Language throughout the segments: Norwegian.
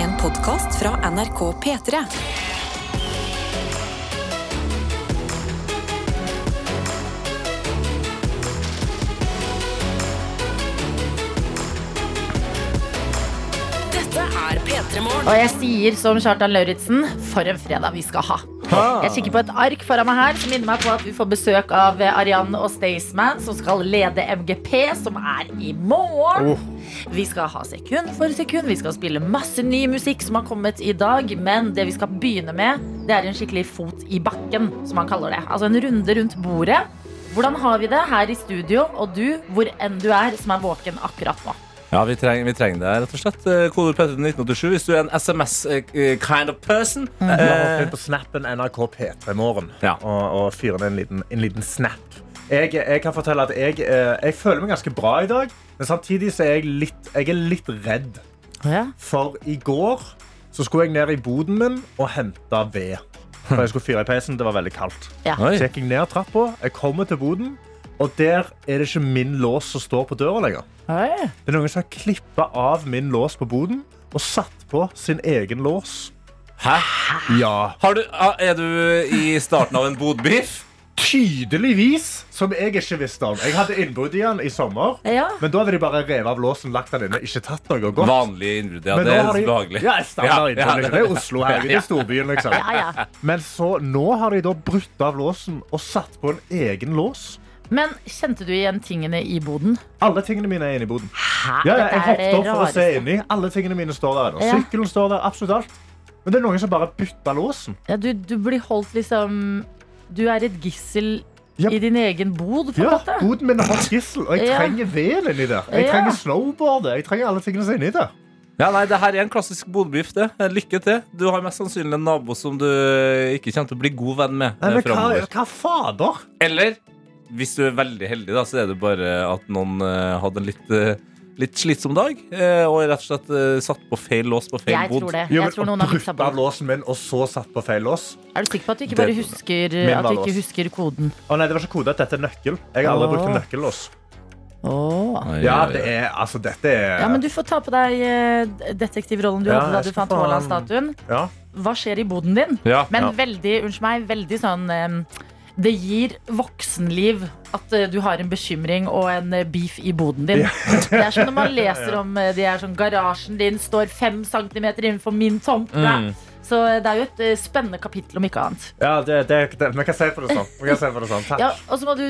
En podkast fra NRK P3. Dette er P3 Morgen. Og jeg sier som Kjartan Lauritzen, for en fredag vi skal ha. Jeg kikker på et ark foran meg her som minner meg på at vi får besøk av Arianne og Staysman, som skal lede MGP, som er i morgen. Vi skal ha sekund for sekund. Vi skal spille masse ny musikk som har kommet i dag. Men det vi skal begynne med, det er en skikkelig fot i bakken, som man kaller det. Altså en runde rundt bordet. Hvordan har vi det her i studio, og du, hvor enn du er, som er våken akkurat nå? Ja, vi trenger, vi trenger det, rett og slett. Eh, P3 til 1987 hvis du er en SMS-kind of person. Mm. Eh, på snappen NRK P3 Morgen Ja. og, og fyre ned en liten, en liten snap. Jeg, jeg kan fortelle at jeg, eh, jeg føler meg ganske bra i dag, men samtidig så er jeg litt, jeg er litt redd. For i går så skulle jeg ned i boden min og hente ved. For jeg skulle fyre i peisen. Det var veldig kaldt. Ja. Så jeg gikk ned trappa, jeg kommer til boden, og der er det ikke min lås som står på døra lenger. Hei. Det er noen som har klippa av min lås på boden og satt på sin egen lås. Hæ? Ja. Har du, ah, er du i starten av en bodbiff? Tydeligvis, som jeg ikke visste om. Jeg hadde innbrudd i den i sommer, Ja. men da hadde de bare revet av låsen, lagt den inne, ikke tatt noe godt. Vanlig innbrudd, ja. Men Det er de- behagelig. Ja, standard Ja, ja, innbrudd, liksom. Det er Oslo her. Det er storbyen, liksom. Ja, ja. Men så, nå har de da brutt av låsen og satt på en egen lås. Men kjente du igjen tingene i boden? Alle tingene mine er inne i boden. Hæ? Ja, ja, jeg hoppet opp for å se inni. Alle tingene mine står der. Ja. Sykkelen står der, absolutt alt. Men det er noen som bare bytta låsen. Ja, du, du blir holdt liksom Du er et gissel Ja. i din egen bod, på en Ja, måte. boden min har gissel, og jeg Ja. trenger ved inni der. Jeg Ja. trenger snowboardet. Jeg trenger alle tingene som er inni der. Ja, nei, det her er en klassisk bodbiff. det. Eh, Lykke til. Du har mest sannsynlig en nabo som du ikke kommer til å bli god venn med Nei, eh, men hva, hva fader? Eller hvis du er veldig heldig, da, så er det bare at noen eh, hadde en litt, eh, litt slitsom dag eh, og rett og slett satt på feil lås på feil Jeg bod. tror det. Jeg tror noen har på. låsen min, og så satt på feil lås. Er du sikker på at du ikke bare husker, at du ikke husker koden? Å nei, det var ikke kodet. Dette er nøkkel. Jeg har aldri Åh. brukt en nøkkellås. Åh. Ja, det er, altså, dette er Ja, men du får ta på deg detektivrollen du Ja, hadde da du fant Haaland-statuen. Ja. Hva skjer i boden din? Ja, Men Ja. veldig, unnskyld meg, veldig sånn eh, Det gir voksenliv at eh, du har en bekymring og en eh, beef i boden din. Det er som når man leser om eh, de er sånn, garasjen din står fem centimeter innenfor min tomt. Mm. Så det er jo et spennende kapittel, om ikke annet. Ja, det, det, det, vi kan se på det sånn. For det sånn. Takk. Ja, og så må du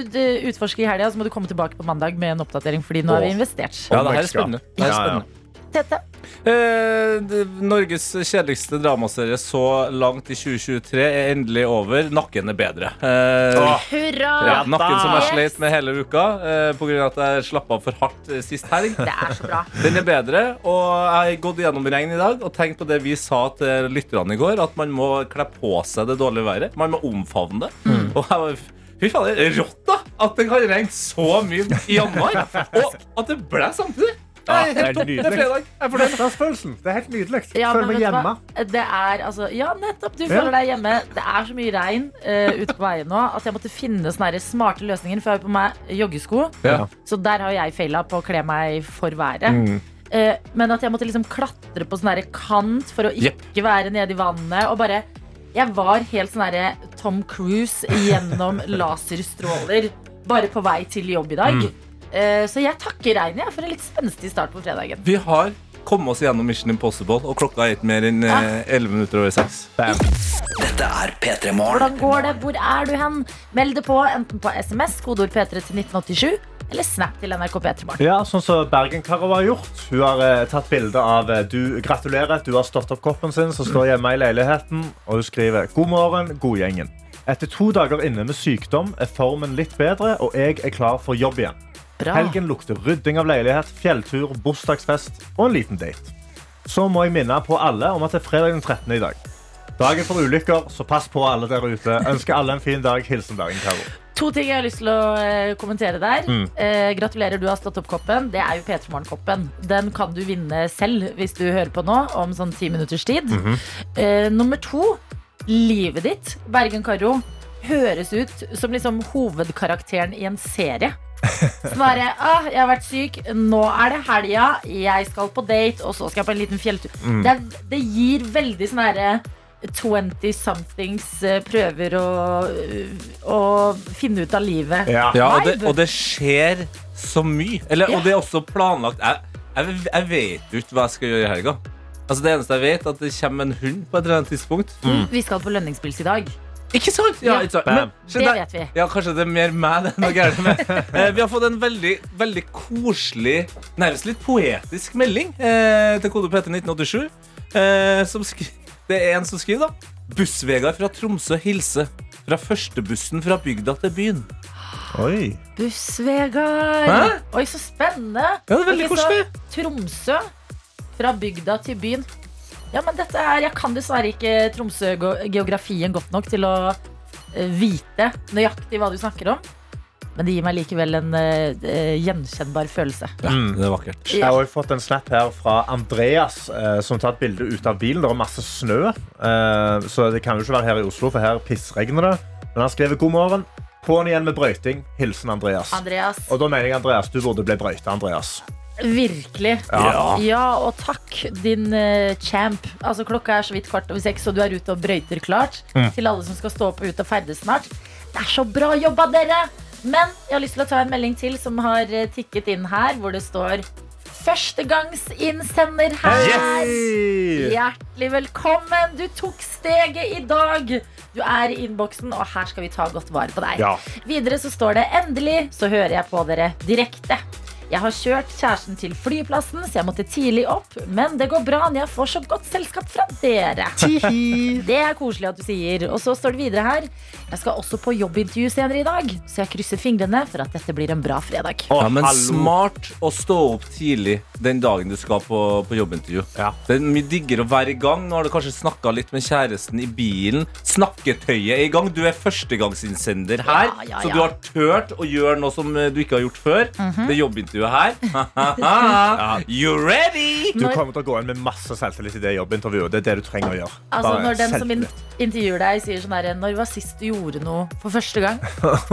utforske i helga, så må du komme tilbake på mandag med en oppdatering, fordi nå har vi investert. Ja, det her er spennende. Det her er Ja, ja. spennende. Tete. Eh, Norges kjedeligste dramaserie så langt i 2023 er endelig over. Nakken er bedre. Eh, Hurra! ja, nakken som jeg sleit med hele uka eh, på grunn av at jeg slapp av for hardt eh, sist helg. Det er så bra. Den er bedre, og jeg har gått gjennom regn i dag og tenkt på det vi sa til lytterne i går, at man må kle på seg det dårlige været. Man må omfavne det. Mm. Og jeg var Fy faen, det er rått, da! At det kan regne så mye i januar. Og at det ble samtidig. Det Ja, er det er helt topp. Det er nydelig. fredag. Jeg er fornøyd. Hverdagsfølelsen. Det er helt nydelig. Ja, Føler meg hjemme. hva? Det er altså Ja, nettopp. Du føler deg hjemme. Det er så mye regn uh, ute på veien nå at jeg måtte finne sånne smarte løsninger. For jeg har på meg joggesko, Ja. så der har jeg feila på å kle meg for været. Mm. Uh, men at jeg måtte liksom klatre på sånn kant for å ikke være nede i vannet. Og bare Jeg var helt sånn herre Tom Cruise gjennom laserstråler bare på vei til jobb i dag. Mm. Eh, så jeg takker regnet for en litt spenstig start på fredagen. Vi har kommet oss gjennom Mission Impossible, og klokka er ikke mer enn ja. 11 minutter over 6. Dette er P3 Morgen. Hvordan går det? Hvor er du hen? Meld det på enten på SMS, kodeord P3 til 1987, eller Snap til NRK P3morgen. Ja, sånn som Bergen-Karo har gjort. Hun har eh, tatt bilde av eh, du, Gratulerer, du har stått opp koppen sin som står hjemme i leiligheten. Og hun skriver God morgen, godgjengen. Etter to dager inne med sykdom er formen litt bedre, og jeg er klar for jobb igjen. Bra. Helgen lukter rydding av leilighet, fjelltur, bursdagsfest og en liten date. Så må jeg minne på alle om at det er fredag den 13. i dag. Dagen for ulykker, så pass på alle der ute. Ønsker alle en fin dag. Hilsen Bergen-Karo. To ting jeg har lyst til å eh, kommentere der. Mm. Eh, gratulerer, du har stått opp koppen. Det er jo P3 Morgen-koppen. Den kan du vinne selv hvis du hører på nå om sånn ti minutters tid. Mhm. eh, nummer to, livet ditt, Bergen-Karo, høres ut som liksom hovedkarakteren i en serie. Er ah, jeg har vært syk, nå er det helga, jeg skal på date, og så skal jeg på en liten fjelltur. Mm. Det, er- det gir veldig sånn herre 20-somethings eh, prøver å, å finne ut av livet. Ja. Ja, og det, og det skjer så mye. Eller, Ja. Og det er også planlagt. Jeg, jeg, jeg vet jo ikke hva jeg skal gjøre i helga. Altså, det eneste jeg vet, er at det kommer en hund på et eller annet tidspunkt. Vi skal på lønningspils i dag. Ikke sant? Ja, ikke sant? Men, Det der- vet vi. Ja, kanskje det er mer meg det er noe gærent med. Eh, vi har fått en veldig, veldig koselig, nærmest litt poetisk melding eh, til kode PT 1987. Eh, som det er en som skriver, da. Buss-Vegard fra Tromsø hilser fra førstebussen fra bygda til byen. Oi. Buss-Vegard. Oi, så spennende. Ja, det er veldig koselig. Tromsø. Fra bygda til byen. Ja, men dette er Jeg kan dessverre ikke Tromsø-geografien godt nok til å eh, vite nøyaktig hva du snakker om. Men det gir meg likevel en eh, gjenkjennbar følelse. Ja, Mm. det er vakkert. Jeg har også fått en snap her fra Andreas, uh, som tar et bilde ut av bilen. Det er masse snø, uh, så det kan jo ikke være her i Oslo, for her pissregner det. Men han skriver god morgen. På'n igjen med brøyting. Hilsen Andreas. Andreas, Og da mener jeg Andreas, du burde bli brøyta, Andreas. Virkelig. Ja. Ja, og takk, din uh, champ. Altså, klokka er så vidt kvart over seks, og du er ute og brøyter klart. Mm. Til alle som skal stå opp og ut og ferdes snart. Det er så bra jobba, dere! Men jeg har lyst til å ta en melding til som har eh, tikket inn her, hvor det står Førstegangsinnsender her! Hjertelig velkommen! Du tok steget i dag. Du er i innboksen, og her skal vi ta godt vare på deg. Ja. Videre så står det endelig så hører jeg på dere direkte. Jeg har kjørt kjæresten til flyplassen, så jeg måtte tidlig opp. Men det går bra når jeg får så godt selskap fra dere. Det er koselig at du sier. Og så står det videre her. Jeg skal også på jobbintervju senere i dag, så jeg krysser fingrene for at dette blir en bra fredag. Å, Ja, men smart å stå opp tidlig den dagen du skal på, på jobbintervju. Ja. Det er mye diggere å være i gang. Nå har du kanskje snakka litt med kjæresten i bilen. Snakketøyet er i gang. Du er førstegangsinnsender her, Ja, ja, så du har turt å gjøre noe som eh, du ikke har gjort før. Mhm. Det jobbintervjuet her. you ready? Du kommer til å gå inn med masse selvtillit i det jobbintervjuet. Det er det du trenger å gjøre. Altså Bare Når den som intervjuer deg, sier sånn herre Når var sist du gjorde noe for første gang?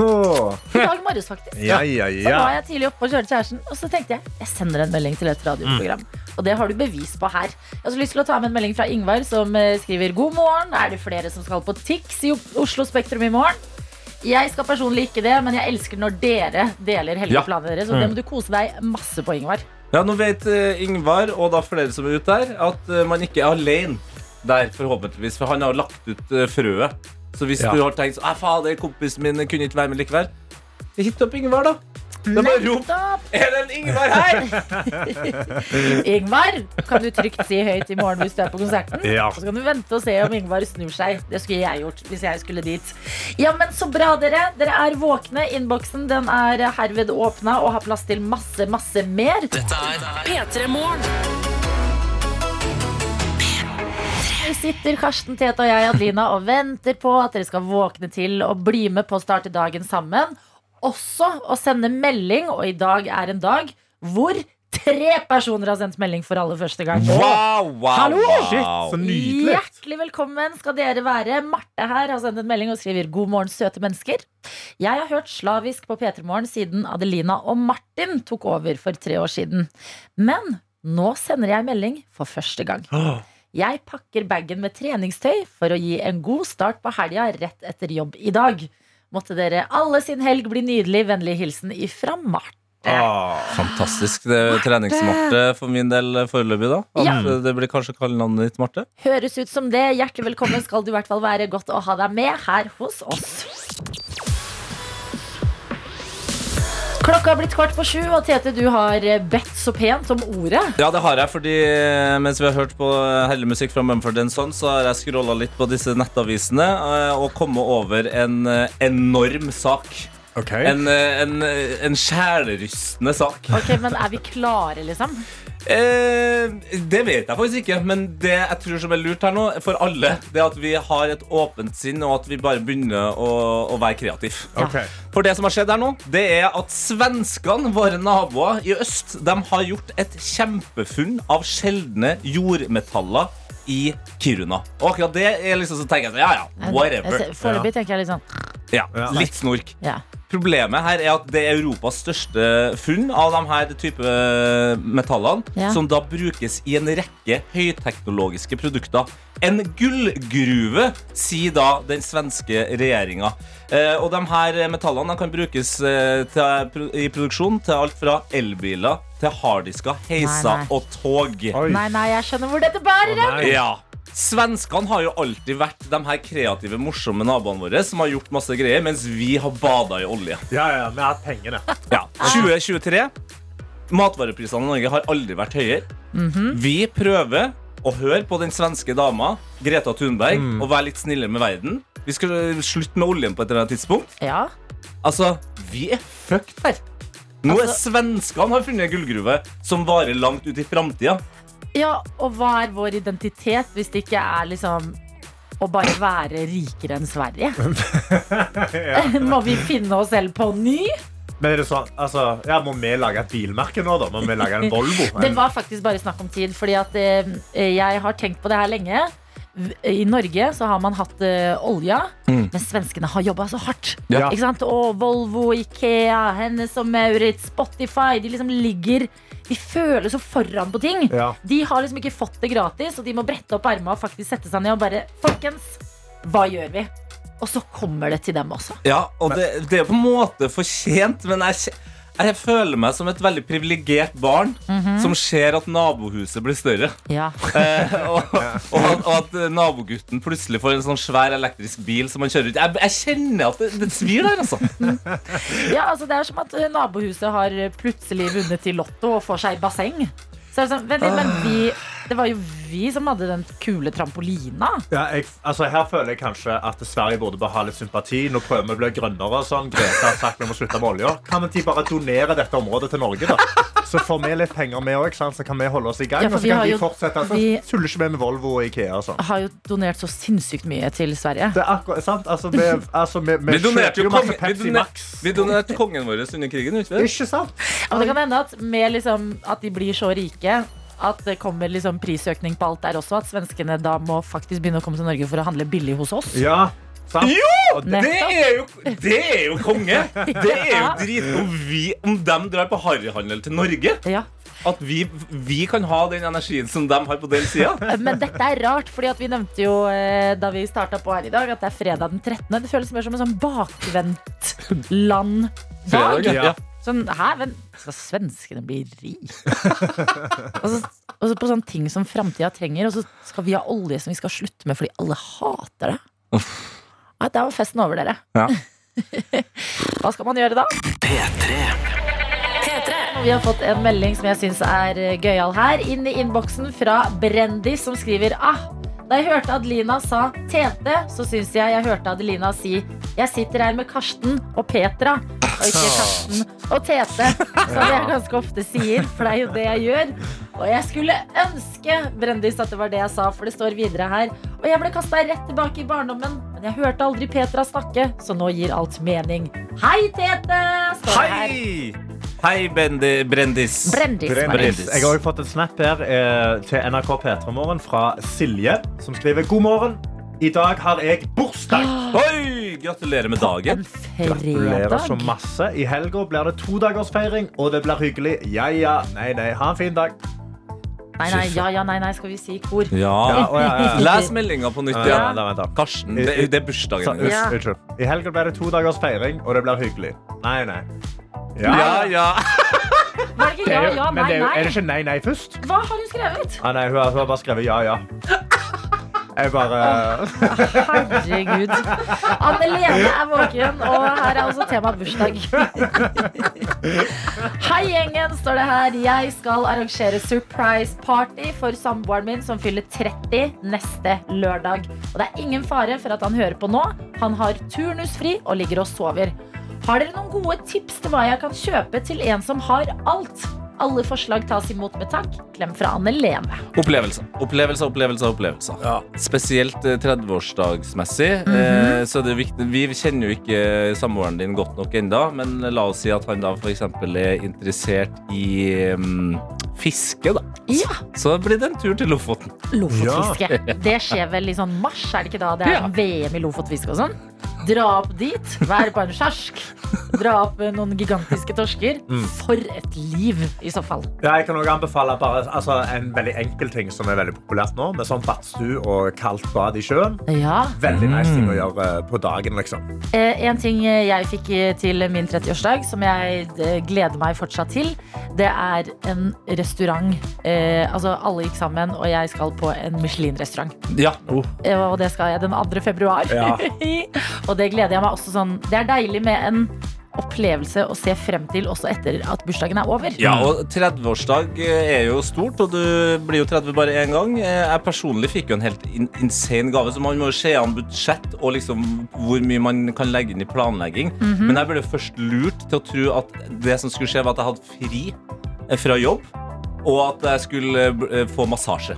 I dag morges, faktisk. Ja, ja, Så var jeg tidlig oppe og kjørte kjæresten, og så tenkte jeg jeg sender en melding til et radioprogram. Og det har du bevis på her. Jeg har så lyst til å ta med en melding fra Ingvar, som eh, skriver God morgen. Er det flere som skal på Tix i Oslo Spektrum i morgen? Jeg skal personlig ikke det, men jeg elsker når dere deler helgeplanene deres. Og det må du kose deg masse på, Ingvar. Ja, Nå vet eh, Ingvar, og da flere som er ute der, at eh, man ikke er alene der, forhåpentligvis. For han har lagt ut eh, frøet. Så hvis Ja. du har tenkt sånn, «Æ, fader, kompisen min kunne ikke være med likevel, hit opp Ingvar, da. Det er bare rop. Er det en Ingvar her? Ingvar kan du trygt si høyt i morgen hvis du er på konserten. Ja. Så kan du vente og se om Ingvar snur seg. Det skulle jeg gjort hvis jeg skulle dit. Ja, men Så bra, dere. Dere er våkne. Innboksen den er herved åpna og har plass til masse, masse mer. Dette er P3 Morgen. Vi sitter Karsten, Tete og jeg Adelina, og venter på at dere skal våkne til og bli med på å starte dagen sammen. Også å sende melding, og i dag er en dag hvor tre personer har sendt melding for aller første gang. Wow, wow, Hallo! Shit, wow. så nydelig. Hjertelig velkommen skal dere være. Marte her har sendt en melding og skriver 'God morgen, søte mennesker'. Jeg har hørt slavisk på P3 Morgen siden Adelina og Martin tok over for tre år siden. Men nå sender jeg melding for første gang. Jeg pakker bagen med treningstøy for å gi en god start på helga rett etter jobb i dag. Måtte dere alle sin helg bli nydelig. Vennlig hilsen ifra Marte. Ah, Fantastisk. Det er treningsmarte for min del foreløpig, da. Ja. eh, Det blir kanskje kallenavnet ditt, Marte. Høres ut som det. Hjertelig velkommen skal du i hvert fall være. Godt å ha deg med her hos oss. Klokka er blitt kvart på sju, og Tete, du har bedt så pent om ordet. Ja, det har jeg, fordi eh, mens vi har hørt på eh, herlig musikk fra Mumford Son, så har jeg scrolla litt på disse nettavisene eh, og kommet over en eh, enorm sak. Okay. En, eh, en, eh, en sjelerystende sak. Ok, Men er vi klare, liksom? Eh, det vet jeg faktisk ikke, men det jeg tror som er lurt her nå, for alle, det er at vi har et åpent sinn, og at vi bare begynner å, å være kreative. Okay. For det som har skjedd her nå, det er at svenskene, våre naboer i øst, de har gjort et kjempefunn av sjeldne jordmetaller i Kiruna. Og akkurat det er liksom så tenker jeg sånn, ja ja, whatever. Foreløpig tenker jeg litt sånn Ja, Ja. Litt snork. Ja. Problemet her er at det er Europas største funn av de her type metallene, Ja. som da brukes i en rekke høyteknologiske produkter. En gullgruve, sier da den svenske regjeringa. Eh, og de her metallene de kan brukes eh, til, i produksjon til alt fra elbiler til harddisker, heiser Nei, nei. og tog. Oi. Nei, nei, jeg skjønner hvor dette bærer hen. Ja. Svenskene har jo alltid vært de her kreative, morsomme naboene våre som har gjort masse greier, mens vi har bada i olje. Ja, ja, vi har penger pengene. Ja. 2023. Matvareprisene i Norge har aldri vært høyere. Vi prøver å høre på den svenske dama Greta Thunberg og være litt snillere med verden. Vi skal slutte med oljen på et eller annet tidspunkt. Ja. Altså, vi er fucked her. Nå er Altså- svenskene har funnet en gullgruve som varer langt ut i framtida. Ja, og hva er vår identitet hvis det ikke er liksom å bare være rikere enn Sverige? Må vi finne oss selv på ny? Men er det sånn, altså, ja, Må vi lage et bilmerke nå, da? Må vi lage en Volvo? Det var faktisk bare snakk om tid, fordi at eh, jeg har tenkt på det her lenge. I Norge så har man hatt uh, olja, men svenskene har jobba så hardt. Ja. Ikke sant? Og Volvo, Ikea, Hennes og Maurits, Spotify. De liksom ligger De føler så foran på ting. Ja. De har liksom ikke fått det gratis, og de må brette opp ermene og faktisk sette seg ned og bare Folkens, hva gjør vi? Og så kommer det til dem også. Ja, og det, det er på en måte fortjent, men jeg, jeg føler meg som et veldig privilegert barn som ser at nabohuset blir større. Ja. Eh, og, og, at, og at nabogutten plutselig får en sånn svær elektrisk bil som han kjører ut. Jeg, jeg kjenner at det, det svir der, altså. Ja, altså Det er som at eh, nabohuset har plutselig vunnet i Lotto og får seg basseng. Så er det sånn, litt, men vi, Det var jo vi som hadde den kule trampolina. ja, jeg, altså, her føler jeg kanskje at Sverige burde bare ha litt sympati. Nå prøver vi å bli grønnere. og Sånn. Greta har sagt vi må slutte med olja. Kan ikke bare donere dette området til Norge, da? Så får vi litt penger, vi òg, så kan vi holde oss i gang. Ja, og så kan de jo- fortsette. Så vi- tuller ikke vi med Volvo og Ikea og sånn. Har jo donert så sinnssykt mye til Sverige. Det er akkurat sant. Altså, vi, altså, vi, vi Vi donerte jo kongen, vi Pepsi Max. vi donerte kongen vår under krigen. Ikke? sant? Ikke sant? Og det kan hende at med liksom, at de blir så rike at det kommer liksom prisøkning på alt der også. At svenskene da må faktisk begynne å komme til Norge for å handle billig hos oss. Ja, sant? Jo! det- er jo, det er jo konge! Det er jo drit om, vi, om de drar på harryhandel til Norge. Ja. At vi, vi kan ha den energien som de har på den sida. Men dette er rart, fordi vi nevnte jo eh, da vi starta på her i dag, at det er fredag den 13. Det føles mer som en sånn bakvendt land-dag. Ja. Sånn, hæ, men skal svenskene bli rike? og, så, og så på sånne ting som framtida trenger, og så skal vi ha olje som vi skal slutte med fordi alle hater det. Nei, der var festen over, dere. Ja. Hva skal man gjøre da? P3. P3. Vi har fått en melding som jeg syns er eh, gøyal her. Inn i innboksen fra Brendis, som skriver ah, da jeg hørte Adelina sa Tete, så syns jeg jeg hørte Adelina si Jeg sitter her med Karsten og Petra, og ikke Karsten og Tete. Som jeg ganske ofte sier, for det er jo det jeg gjør. Og jeg skulle ønske Brendis at det var det jeg sa, for det står videre her. Og jeg ble kasta rett tilbake i barndommen, men jeg hørte aldri Petra snakke, så nå gir alt mening. Hei, Tete! Står Hei! her. Hei! Bendi, Brendis. Brendis. Brendis. Jeg har også fått en snap her eh, til NRK P3 Morgen fra Silje, som skriver God morgen. I dag har jeg bursdag. Oi! Gratulerer med dagen. En Gratulerer så masse. I helga blir det todagersfeiring, og det blir hyggelig. Ja, ja. Nei, nei. Ha en fin dag. Nei, nei, ja, ja, nei, nei, skal vi si i kor. Ja, Ja. ja, ja, ja. Les meldinga på nytt. Ja, Ja. vent da. Karsten, det, det er bursdagen din. Ja. unnskyld. I helga blir det to dagers feiring, og det blir hyggelig. Nei, nei. Ja, Ja, ja. Var det ikke ja, ja, men nei, det er, jo, er det ikke nei, nei først? Hva har hun skrevet? Ah, nei, hun, har, hun har bare skrevet ja, ja. Jeg bare Herregud. Anne Lene er våken, og her er også tema bursdag. Hei, gjengen, står det her. Jeg skal arrangere surprise party for samboeren min som fyller 30 neste lørdag. Og det er ingen fare for at han hører på nå. Han har turnusfri og ligger og sover. Har dere noen gode tips til hva jeg kan kjøpe til en som har alt? Alle forslag tas imot med takk. Klem fra Anne Lene. Opplevelser, opplevelser, opplevelser. opplevelser. Spesielt eh, 30-årsdagsmessig. Mhm. eh, så er viktig Vi kjenner jo ikke samboeren din godt nok ennå, men la oss si at han da f.eks. er interessert i um, fiske, da. Ja, Så blir det en tur til Lofoten. Lofotfiske. Det skjer vel i sånn mars, er det ikke da? Det er Ja. sånn VM i Lofotfiske og sånn? Dra opp dit, være på en sjarsk. Dra opp noen gigantiske torsker. Mm. For et liv, i så fall. Ja, jeg kan også anbefale bare, altså, en veldig enkel ting som er veldig populært nå. Med sånn badstue og kaldt bad i sjøen. Ja. Veldig nice ting å gjøre eh, på dagen. liksom. Eh, en ting jeg fikk eh, til min 30-årsdag, som jeg eh, gleder meg fortsatt til, det er en restaurant. Eh, altså, alle gikk sammen, og jeg skal på en Michelin-restaurant. Ja. Oh. Og det skal jeg den 2. februar. Ja. og det gleder jeg meg også sånn. Det er deilig med en opplevelse å se frem til også etter at bursdagen er over. Ja, og 30-årsdag er jo stort, og du blir jo 30 bare én gang. Eh, Jeg personlig fikk jo en helt in insane gave, så man må jo se an budsjett og liksom hvor mye man kan legge inn i planlegging. Men jeg ble først lurt til å tro at det som skulle skje, var at jeg hadde fri eh, fra jobb, og at jeg skulle eh, få massasje.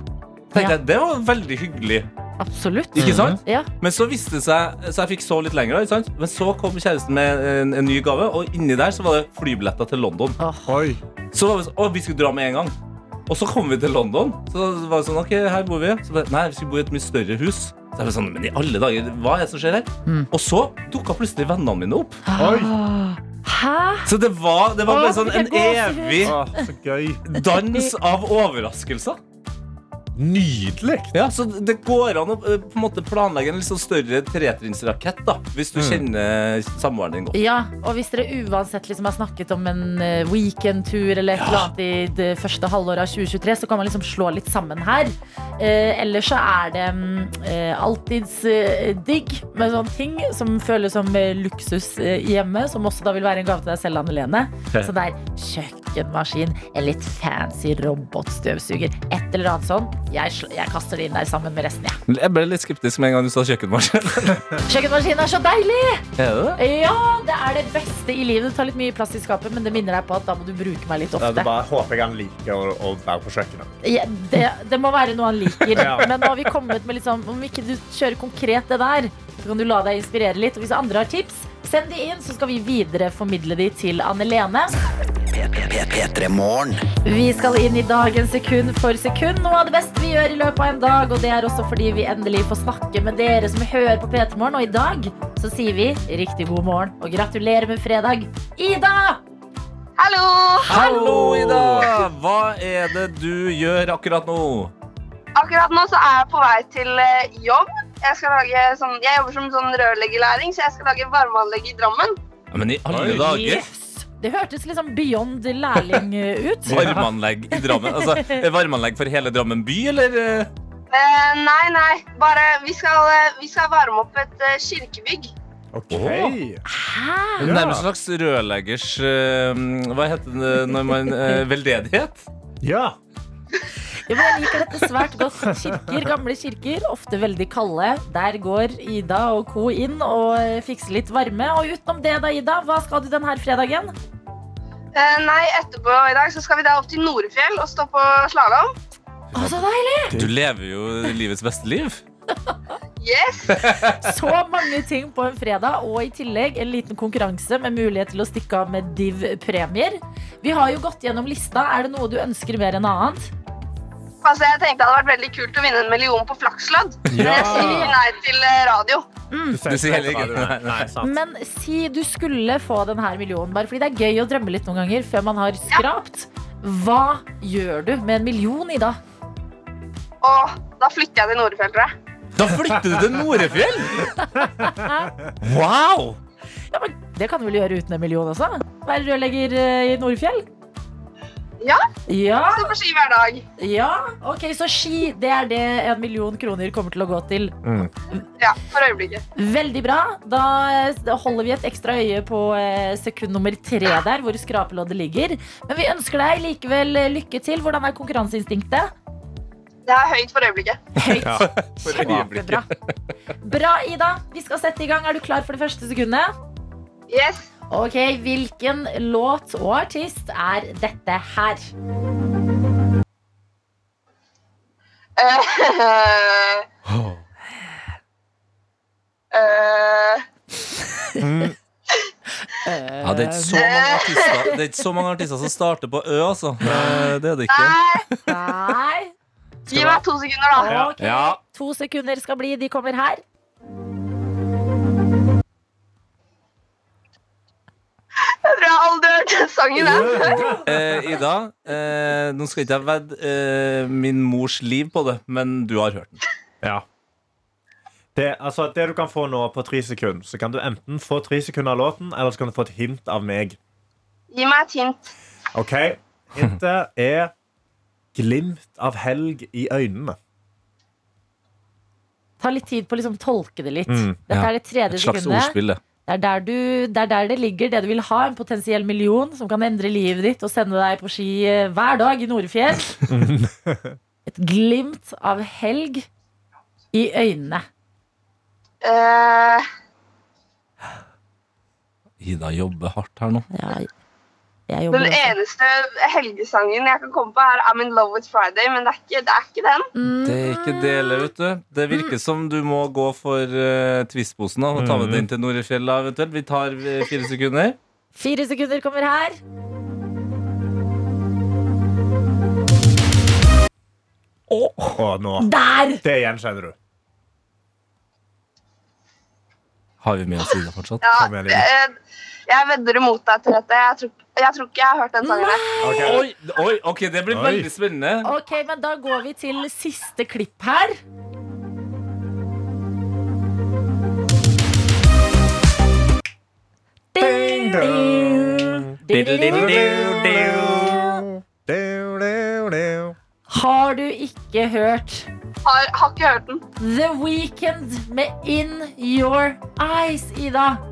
Tenkte Ja. jeg, Det var veldig hyggelig. Absolutt. Ikke sant? Ja. Men så viste det seg Så jeg fikk sove litt lenger. Ikke sant? Men så kom kjæresten med en, en ny gave, og inni der så var det flybilletter til London. Oi. Så var vi sånn, å, vi skulle dra med en gang. Og så kom vi til London. Så var det sånn, ok, her bor vi. Så nei, vi skulle bo i et mye større hus. Så jeg var sånn, men i alle dager, hva er det som skjer her? Mm. Og så dukka plutselig vennene mine opp. Oi. Hæ? Så det var, det var bare sånn en evig Å, så gøy. dans av overraskelser. Nydelig. Ja, så det går an å eh, på en måte planlegge en litt sånn større tretrinnsrakett, da. Hvis du kjenner samboeren din godt. Ja, og hvis dere uansett liksom har snakket om en eh, weekendtur eller et eller annet i det første halvåret av 2023, så kan man liksom slå litt sammen her. Eh, ellers så er det mm, eh, alltids eh, digg med sånne ting som føles som eh, luksus eh, hjemme, som også da vil være en gave til deg selv, Anne Lene. Så det er kjøkkenmaskin, en litt fancy robotstøvsuger, et eller annet sånn. Jeg, sl- jeg kaster det inn der sammen med resten, jeg. Jeg ble litt skeptisk med en gang du sa kjøkkenmaskin. Kjøkkenmaskin er så deilig! er det det? Ja, det er det beste i livet. Det tar litt mye plass i skapet, men det minner deg på at da må du bruke meg litt Ja, ofte. det bare håper jeg han liker å, å være på kjøkkenet. Ja, det, det må være noe han liker. Ja. Men nå har vi kommet med litt sånn om ikke du kjører konkret det der, så kan du la deg inspirere litt. Og hvis andre har tips, send de inn, så skal vi videre formidle de til Anne Lene. P3 Morgen. Vi skal inn i dagen sekund for sekund. Noe av det beste vi gjør i løpet av en dag. Og det er også fordi vi endelig får snakke med dere som hører på P3 Morgen. Og i dag så sier vi riktig god morgen og gratulerer med fredag. Ida! Hallo! Hallo, Ida! Hva er det du gjør akkurat nå? Akkurat nå så er jeg på vei til eh, jobb. Jeg, skal lage sånn, jeg jobber som sånn rørleggerlæring, så jeg skal lage varmeanlegg i Drammen. Ja, men i alle dager! Yes! Det hørtes liksom beyond lærling eh, ut. Varmeanlegg i Drammen. Altså, varmeanlegg for hele Drammen by, eller? eh? Eh, nei, nei, bare vi skal, eh, vi skal varme opp et uh, kirkebygg. Ok. Hæ? Ja. Nærmest en slags rørleggers uh, Hva heter det når man uh, Veldedighet? Ja. Ja, men jeg liker dette svært godt. Kirker, gamle kirker, ofte veldig kalde. Der går Ida og co. inn og fikser litt varme. Og utenom det, da, Ida, hva skal du denne fredagen? Eh, nei, etterpå i dag så skal vi da opp til Norefjell og stå på slalåm. Å, så deilig! Du lever jo livets beste liv. Yes! Så mange ting på en fredag, og i tillegg en liten konkurranse med mulighet til å stikke av med div-premier. Vi har jo gått gjennom lista. Er det noe du ønsker mer enn annet? Altså, jeg tenkte det hadde vært veldig kult å vinne en million på flakslodd. Men jeg sier nei til eh, radio. Du Du sier heller ikke Nei, nei, sant. Men si du skulle få denne millionen, bare fordi det er gøy å drømme litt noen ganger før man har skrapt. Hva gjør du med en million, Ida? Åh, da flytter jeg til Norefjell, tror jeg. Da flytter du til Norefjell! Wow! Ja, men Det kan du vel gjøre uten en million også? Være rørlegger eh, i Nordfjell? Ja, Ja, stå på ski hver dag. ja. Ok, så ski, det er det en million kroner kommer til å gå til. Ja, for øyeblikket. Veldig bra. Da holder vi et ekstra øye på eh, sekund nummer tre der, hvor skrapeloddet ligger. Men vi ønsker deg likevel eh, lykke til. Hvordan er konkurranseinstinktet? Det er høyt for øyeblikket. Høyt. Ja, For øyeblikket. Kjempebra. Bra, Ida. Vi skal sette i gang. Er du klar for det første sekundet? Yes. Ok, Hvilken låt og artist er dette her? Uh, eh, Ja, det er ikke så mange artister Det er ikke så mange artister som starter på Ø, altså. Eh, Det er det ikke. nei, Nei. gi meg to sekunder, da. Okay. Ja. To sekunder skal bli. De kommer her. Tror jeg aldri har hørt den sangen. jeg. Eh, Ida, eh, nå skal ikke jeg vedde eh, min mors liv på det, men du har hørt den. Ja. Det, altså, det du kan få nå på tre sekunder, så kan du enten få tre sekunder av låten, eller så kan du få et hint av meg. Gi meg et hint. Ok, Hintet er glimt av helg i øynene. Ta litt tid på å liksom tolke det litt. Mm, Dette ja. er det tredje sekundet. Et slags sekundet. ordspill, det. Det er, der du, det er der det ligger, det du vil ha. En potensiell million som kan endre livet ditt og sende deg på ski eh, hver dag i Nordfjell. Et glimt av helg i øynene. Uh... Ida jobber hardt her nå. Ja, den også. eneste helgesangen jeg kan komme på, er I'm in love with Friday, men det er ikke, det er ikke den. Det er ikke dele, vet du. Det virker som du må gå for uh, Twist-posen og ta med den til Norefjella eventuelt. Vi tar eh, fire sekunder. Fire sekunder kommer her. Og nå. Der! Det gjenkjenner du. Har vi med oss Ida fortsatt? Ja, Line. eh, jeg vedder imot deg, Therese. Jeg, tror- jeg tror ikke jeg har hørt den sangen. Okay. Oi, oi, ok, det blir Oi. veldig spennende. Ok, men da går vi til siste klipp her. Ding. Har du ikke hørt Har, har ikke hørt den. The Weekend med In Your Eyes, Ida?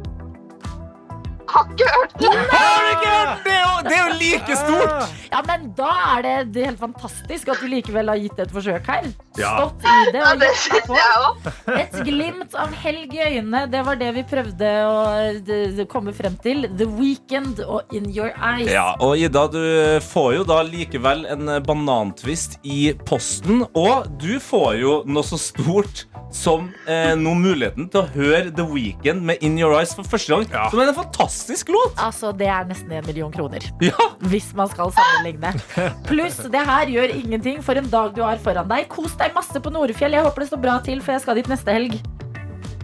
Har ikke hørt det! Har du ikke hørt? Det det er jo like stort! Ja, men da er det, det er helt fantastisk at du likevel har gitt det et forsøk her. Ja. Stått i det og det gjort syns på. Et glimt av helg i øynene, det var det vi prøvde å komme frem til. The Weekend og In Your Eyes. Ja, og Ida, du får jo da likevel en banantvist i posten. Og du får jo noe så stort som eh, nå muligheten til å høre The Weekend med In Your Eyes for første gang. Ja. Som er en fantastisk låt! Altså, Det er nesten en million kroner. Ja, Hvis man skal sammenligne. Pluss, det her gjør ingenting for en dag du har foran deg. Kos deg masse på Norefjell. Jeg håper det står bra til, for jeg skal dit neste helg.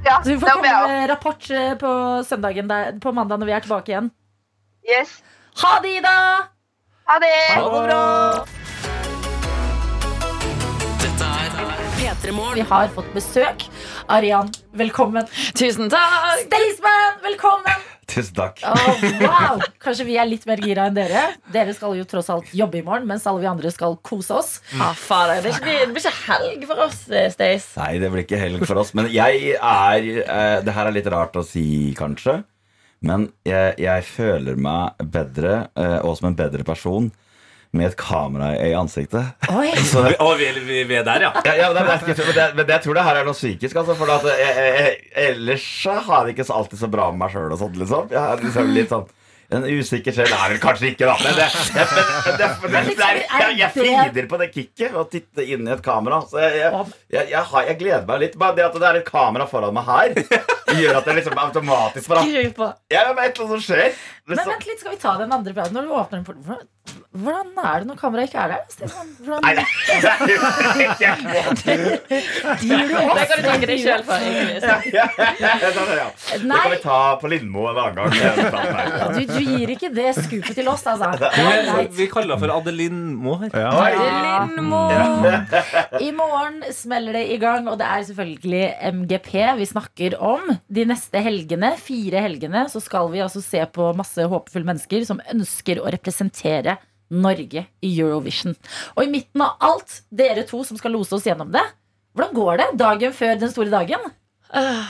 Ja, Så vi får komme med rapport eh, på søndagen der, på mandag når vi er tilbake igjen. Yes. Ha det, Ida! Ha det. ha det bra! Dette P3 Vi har fått besøk. Arian, velkommen. Tusen takk! Staysman, velkommen! Tusen takk. Oh, wow! Kanskje vi er litt mer gira enn dere. Dere skal jo tross alt jobbe i morgen, mens alle vi andre skal kose oss. Ah, fader, det, blir, det blir ikke helg for oss, eh, Stace. Nei, det blir ikke helg for oss. Men jeg er eh, Det her er litt rart å si, kanskje. Men jeg, jeg føler meg bedre, eh, og som en bedre person, med et kamera i ansiktet. Oi! Så, Vi, vi, er- vi, vi er der, ja. ja, ja, men, det er, men, det, men jeg tror det her er noe psykisk. Altså, for at jeg, jeg, jeg, ellers har jeg ikke alltid så bra med meg sjøl. Liksom. Jeg har liksom litt sånn en usikker sjel er vel kanskje ikke, da. Men det, jeg, det, det, jeg, jeg, frider på det kicket å titte inn i et kamera. Så jeg, jeg, jeg, jeg, har, jeg gleder meg litt. Bare det at det er et kamera foran meg her, gjør at det liksom automatisk bare Skru på. Ja, et eller annet som skjer. Men vent litt, skal vi ta den andre praten? Når du åpner den porten hvordan- er det når kameraet ikke er der? Stefan? Hvordan Nei? Det kan du tenke deg sjøl for. Det kan vi ta på Lindmo en annen gang. du, du gir ikke det skupet til oss, altså. Vi, vi kaller henne for Adeline Moe her. Ja. Lindmo. I morgen smeller det i gang, og det er selvfølgelig MGP vi snakker om. De neste helgene, fire helgene, så skal vi altså se på masse håpefulle mennesker som ønsker å representere Norge i Eurovision. Og i midten av alt, dere to som skal lose oss gjennom det. Hvordan går det dagen før den store dagen? Eh,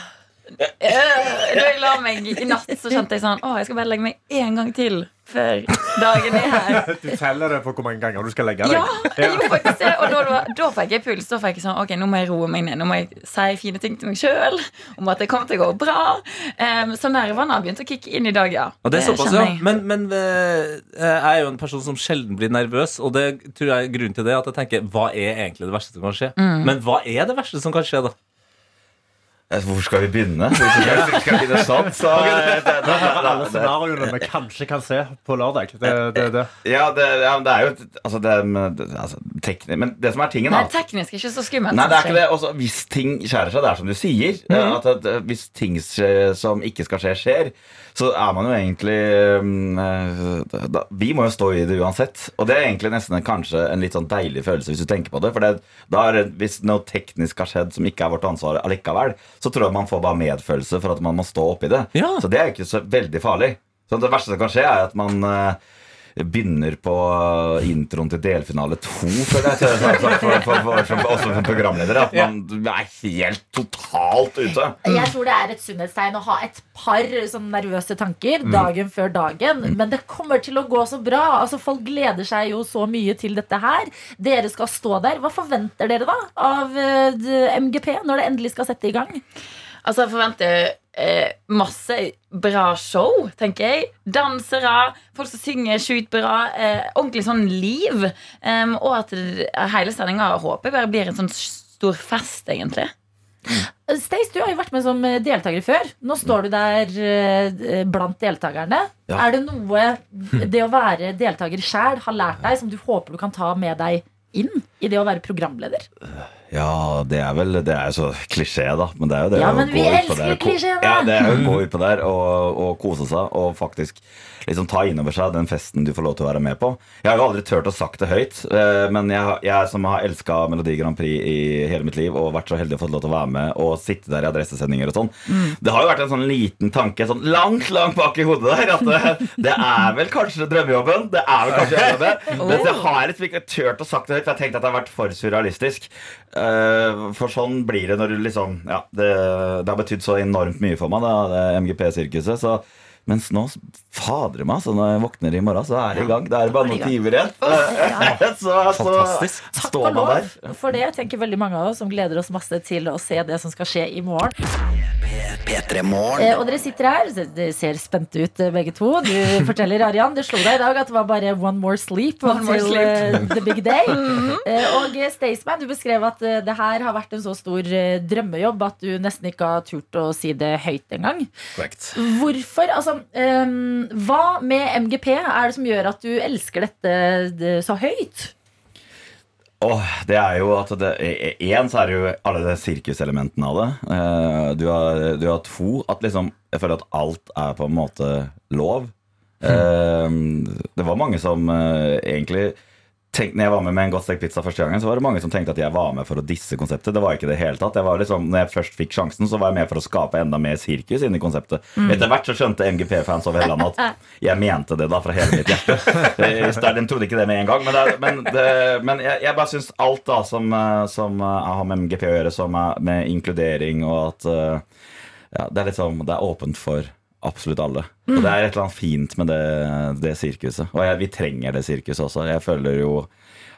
Da jeg la meg i natt, så kjente jeg sånn Å, jeg skal bare legge meg én gang til før dagen er her. Du teller det på hvor mange ganger du skal legge deg. Ja, jeg gjorde faktisk det. Og da, da, da fikk jeg puls. Da fikk jeg sånn Ok, nå må jeg roe meg ned. Nå må jeg si fine ting til meg sjøl om at det kommer til å gå bra. Um, så nervene har begynt å kicke inn i dag, ja. Og det er såpass, ja. Men, men eh, jeg er jo en person som sjelden blir nervøs, og det tror jeg er grunnen til det at jeg tenker hva er egentlig det verste som kan skje? Men hva er det verste som kan skje, da? Eh, Hvor skal vi begynne? Hvis vi skal, vi skal begynne sånn, så eh, det, det, det, Alle det, scenarioene vi kanskje kan se på lørdag. Det, det, det. ja, det, ja, det er jo altså, det, altså, teknisk, Men det som er tingen, da teknisk er ikke så skummelt. Nei, det er ikke det. Også, hvis ting skjærer seg, det er som du sier. eh, at, at, eh, hvis ting som ikke skal skje, skjer, så er man jo egentlig mm, eh, da, Vi må jo stå i det uansett. Og det er egentlig nesten kanskje en litt sånn deilig følelse, hvis du tenker på det. For det, da er hvis noe teknisk har skjedd som ikke er vårt ansvar allikevel, så tror jeg man får bare medfølelse for at man må stå oppi det. Ja. Så det er ikke så veldig farlig. Så det verste som kan skje, er at man eh, begynner på introen til delfinale to, føler jeg. For, for, for, for, for, også som programleder. At man er helt totalt ute. Jeg tror det er et sunnhetstegn å ha et par sånn nervøse tanker dagen før dagen. Men det kommer til å gå så bra. Altså Folk gleder seg jo så mye til dette her. Dere skal stå der. Hva forventer dere da av eh, MGP når det endelig skal sette i gang? Altså, jeg forventer eh, masse bra show, tenker jeg. Dansere, folk som synger sjukt bra. Eh, ordentlig sånn liv. Um, og at hele sendinga håper jeg bare blir en sånn stor fest, egentlig. Stace, du har jo vært med som deltaker før. Nå står du der eh, blant deltakerne. Ja. Er det noe det å være deltaker sjæl har lært deg, som du håper du kan ta med deg inn i det å være programleder? Ja, det er vel Det er jo så klisjé, da. Men det er jo det Ja, å men vi gå ut på elsker der! Ja, det er jo å gå utpå der og, og kose seg og faktisk liksom ta inn over seg den festen du får lov til å være med på. Jeg har jo aldri turt å sagt det høyt, eh, men jeg, jeg som har elska Melodi Grand Prix i hele mitt liv og vært så heldig å få lov til å være med og sitte der i adressesendinger og sånn, det har jo vært en sånn liten tanke sånn langt, langt bak i hodet der at det, det er vel kanskje drømmejobben. Det er vel kanskje drømmejobben. Men jeg har liksom ikke turt å sagt det høyt, for jeg tenkte at det har vært for surrealistisk. Eh, For sånn blir det når du liksom Ja, det, det har betydd så enormt mye for meg, da, det MGP-sirkuset. Så mens nå, fader meg, så når jeg våkner i morgen, så er det i gang. Det er bare noen timer igjen. så, så Fantastisk. Takk står og man lov der. for det. Jeg tenker veldig mange av oss som gleder oss masse til å se det som skal skje i morgen. Eh, og dere sitter her, det- dere ser spente ut eh, begge to. Du forteller Arian, det slo deg i dag at det var bare one more sleep One more until sleep. eh, the big day. Eh, og Staysman, du beskrev at det her har vært en så stor drømmejobb at du nesten ikke har turt å si det høyt engang. Hvorfor? Altså, ehm, hva med MGP er det som gjør at du elsker dette det, så høyt? Åh, det er jo at det Én så er det jo alle de sirkuselementene av det. Uh, Du har, du har to at liksom Jeg føler at alt er på en måte lov. Uh, Det var mange som uh, egentlig tenkte, når jeg var med med en godt stekt pizza første gangen, så var det mange som tenkte at jeg var med for å disse konseptet. Det var ikke det hele tatt. Jeg var liksom, når jeg først fikk sjansen, så var jeg med for å skape enda mer sirkus inni konseptet. Etter hvert så skjønte MGP-fans over hele landet at jeg mente det da fra hele mitt hjerte. Eh, De trodde ikke det med en gang, men, det, men, det, men jeg, jeg bare syns alt da som, eh, som eh, har med MGP å gjøre, som er med inkludering og at eh, ja, det er liksom Det er åpent for absolutt alle. Og det er et eller annet fint med det, det sirkuset. Og jeg, vi trenger det sirkuset også. Jeg føler jo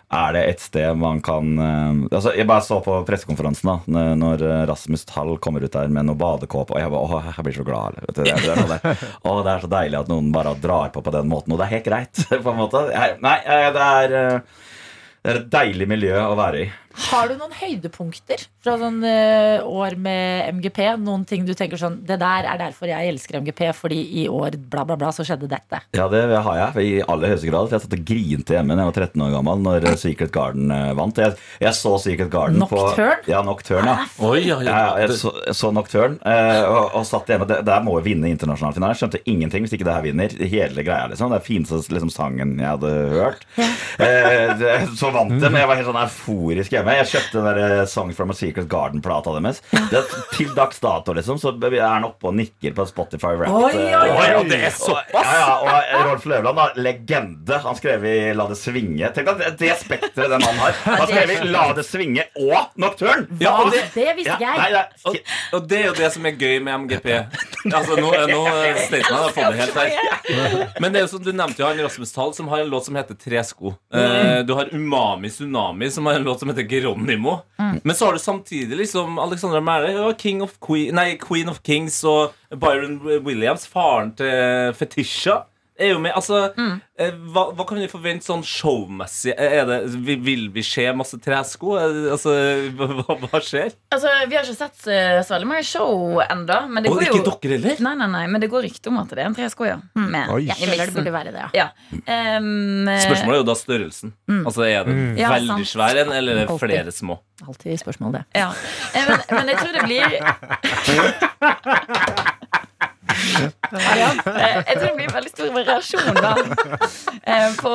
er det et sted man kan eh, altså Jeg bare så på pressekonferansen da når- eh, Rasmus Tall kommer ut der med noe badekåpe, og jeg bare Åh, jeg blir så glad. Vet du, det, det, er. Åh, det er så deilig at noen bare drar på på den måten. Og det er helt greit, på en måte. Nei, det er eh, det er et deilig miljø å være i. Har du noen høydepunkter fra sånn uh, år med MGP? Noen ting du tenker sånn Det der er derfor jeg elsker MGP, fordi i år bla, bla, bla, så skjedde dette. Ja, det har jeg i aller høyeste grad. For jeg satt og grinte hjemme da jeg var 13 år gammel når eh, Secret Garden eh, vant. Jeg, jeg så Secret Garden Nocturne? på Ja, Nocturne. Ja. Oi, ja, Ja, jeg, jeg så, så Nocturne uh, og, og satt hjemme. Det, der må vi vinne internasjonal finale. Jeg skjønte ingenting hvis ikke det her vinner. Hele greia liksom Det er fineste liksom, sangen jeg hadde hørt. Uh, så vant det, men jeg var helt sånn euforisk hjemme. Jeg kjøpte den der eh, Song from a Secret Garden-plata deres. Det, til dags dato liksom Så er han oppe og nikker på Spotify Rap. Oi, oi, oi. eh, det er såpass? Ja, ja, og Rolf Løvland, da, legende. Han skrev i La det svinge. Tenk at det, spekteret den mannen har. Han skrev i La det svinge og Nocturne. Ja, og det, Det visste Ja, jeg. nei, og, og det er jo det som er gøy med MGP. Altså, nå, nå Statement har fått det helt her. Men det er jo som du nevnte jo han Rasmus Tall, som har en låt som heter Tresko. Sko du har Umami Tsunami, som har en låt som heter Geronimo. Men så har du samtidig liksom Alexandra Mæhle, King of Queen, nei, Queen of Kings og Byron Williams, faren til Fetisha. Er jo med. Altså, Mm. eh, hva, hva kan vi forvente sånn showmessig? Det, vil vi se masse tresko? Eh, Altså, hva, hva skjer? Altså, Vi har ikke sett eh, så veldig mange show ennå. Men det Og går ikke jo dere heller? Nei, nei, nei, men det går rykte om at det er en tresko, ja. Med, ja det burde være det, ja. Ja. Um, eh, Spørsmålet er jo da størrelsen. Altså, Er det mm. veldig ja, svær en, eller er det flere små? Alltid spørsmål, det. Ja. Eh, Men, men jeg tror det blir Eh, Jeg tror det blir veldig stor variasjon da eh, på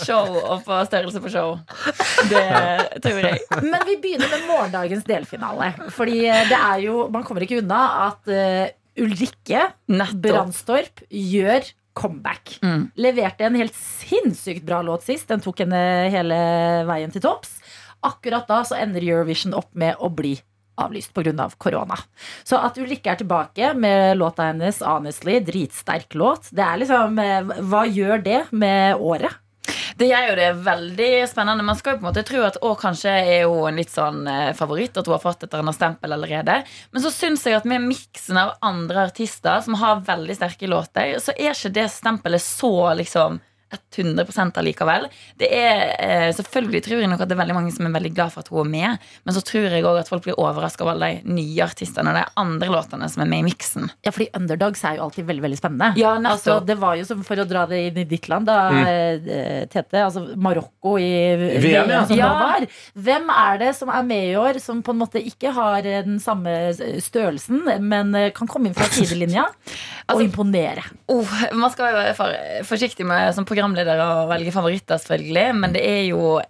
show og på størrelse på show. Det tror jeg. Men vi begynner med morgendagens delfinale. Fordi eh, det er jo, man kommer ikke unna at Ulrikke Brandstorp gjør comeback. Mm. Leverte en helt sinnssykt bra låt sist. Den tok henne hele veien til topps. Akkurat da så ender Eurovision opp med å bli avlyst pga. Av korona. Så at Ulrikke er tilbake med låta hennes 'Honestly', dritsterk låt, det er liksom eh, Hva gjør det med året? Det gjør jo det veldig spennende. Man skal jo på en måte tro at å, kanskje er hun en litt sånn eh, favoritt, at hun har fått et eller stempel allerede. Men så syns jeg at med miksen av andre artister som har veldig sterke låter, så er ikke det stempelet så liksom 100 allikevel. Det er, eh, selvfølgelig tror jeg nok at det er veldig mange som er veldig glad for at hun er med, men så tror jeg òg at folk blir overraska over alle de nye artistene og de andre låtene som er med i miksen. Ja, fordi underdogs er jo alltid veldig veldig spennende. Ja, altså, det var jo som for å dra det inn i ditt land, da, mm. Tete. Altså Marokko i VM, ja. som Ja. var. Hvem er det som er med i år, som på en måte ikke har eh, den samme størrelsen, men eh, kan komme inn fra sidelinja og Altså- imponere? Oh, man skal jo være for, forsiktig med som programleder å velge favoritter, selvfølgelig. Men det er jo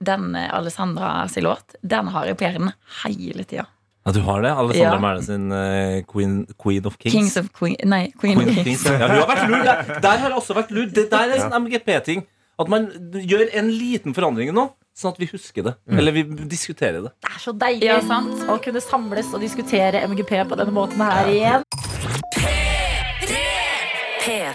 den Alessandra sin låt, den har jeg på hjernen hele tida. Ja, du har det? Alessandra Ja. Mæhle sin uh, Queen, Queen of Kings. Kings of Queen Nei, Queen, Queen of of Kings. Kings. Ja, hun har vært lur der. Der har jeg også vært lur. Det der er sånn MGP-ting. At man gjør en liten forandring nå, sånn at vi husker det. Eller vi diskuterer det. Det er så deilig Ja, sant. å kunne samles og diskutere MGP på denne måten her igjen. P3.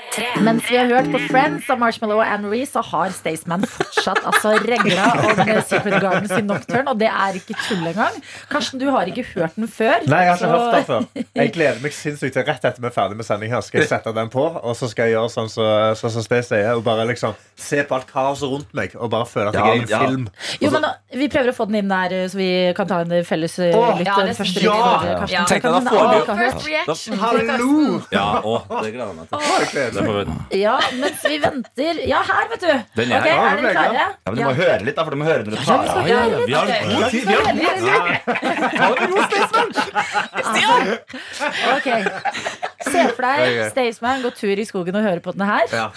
Mens vi har hørt på Friends av Marshmallow og Anne-Marie, så har Staysman fortsatt altså regla om Secret Garden sin Nocturne, og det er ikke tull engang. Karsten, du har ikke hørt den før. Nei, jeg har ikke så- hørt den før. Jeg gleder meg sinnssykt til rett etter vi er ferdig med sending her. Skal jeg sette den på, og så skal jeg gjøre sånn som så, så Stay sier, og bare liksom se på alt kaoset rundt meg, og bare føle at jeg Ja, er i en ja. film. Jo, men Vi prøver å få den inn der, så vi kan ta en felles uh, lytt. ja, det- første ja! Tenk deg, da får vi jo. First reaction. Hallo! Ja, å, det gleder jeg meg til. Det får vi- Ja, mens vi venter Ja, her, vet du. Den er okay, er dere den er klare? Ja, men Du må høre litt, da, for du må høre når du tar av. ja, ja, vi har god tid, vi har god Ok, Se for deg. Staysman gå tur i skogen og høre på denne her. Ja.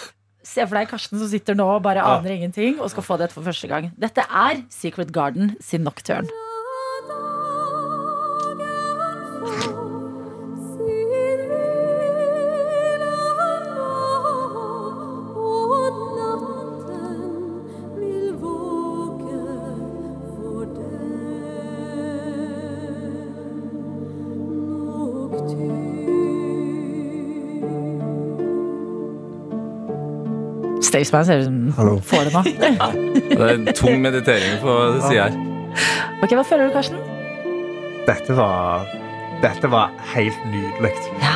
Se for deg Karsten som sitter nå og bare aner ingenting og skal få det for første gang. Dette er Secret Garden sin Nocturne. Staysman ser ut som Hallo. får det nå. Det er en tung meditering på sida her. Ok, Hva føler du, Karsten? Dette var Dette var helt nydelig. Ja.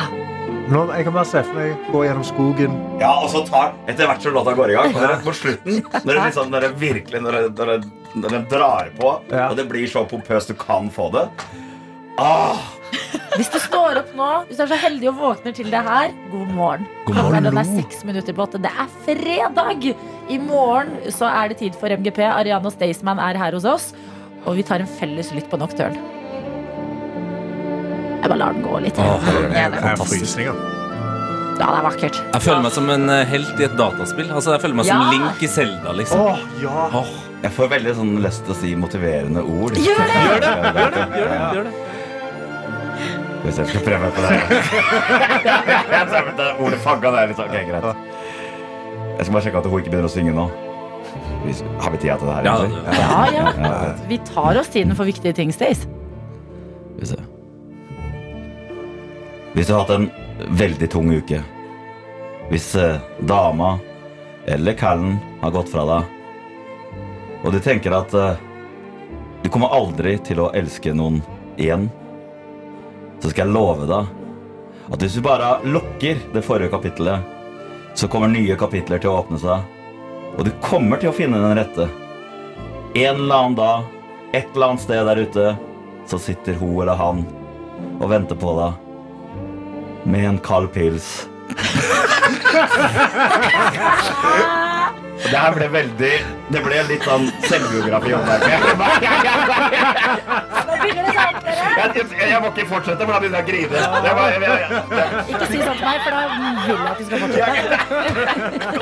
Nå, jeg kan bare se for meg gå gjennom skogen. Ja, og så tar Etter hvert som låta går i gang, og det er på slutten, når det, liksom, når det virkelig Når det, når det, når det drar på, Ja. og det blir så pompøst du kan få det ah, Hvis du står opp nå, hvis du er så heldig og våkner til det her, god morgen. Klokka den er seks minutter på åtte. Det er fredag! I morgen så er det tid for MGP. Ariane og Staysman er her hos oss. Og vi tar en felles lytt på Nocturne. Jeg bare lar den gå litt. Åh, det er fantastisk. ja, det er vakkert. Jeg føler meg som en eh, helt i et dataspill. Altså, jeg føler meg som Ja. Link i Zelda, liksom. Åh, ja. Åh, Jeg får veldig sånn lyst til å si motiverende ord. Gjør det! Gjør det! Gjør det! Gjør det, gjør det. Hvis jeg skal prøve på det tror ordet fagga der litt sånn. Ok, greit. Jeg skal bare sjekke at hun ikke begynner å synge nå. Har vi tida til det her? Ja, egentlig? Ja, ja. Ja, Vi tar oss tiden for viktige ting, Stace. Vi ser Hvis du har hatt en veldig tung uke, hvis eh, dama eller kallen har gått fra deg, og du tenker at eh, du kommer aldri til å elske noen igjen, så skal jeg love deg at hvis du bare lukker det forrige kapittelet, så kommer nye kapitler til å åpne seg. Og du kommer til å finne den rette. En eller annen dag, et eller annet sted der ute, så sitter hun eller han og venter på deg med en kald pils. Det her ble veldig Det ble litt sånn selvbiografi. om deg. Jeg, jeg, jeg må ikke fortsette, for da begynner jeg å grine. Det var, jeg, jeg, jeg, Ikke si sånn til meg, for da vil jeg at du skal fortsette.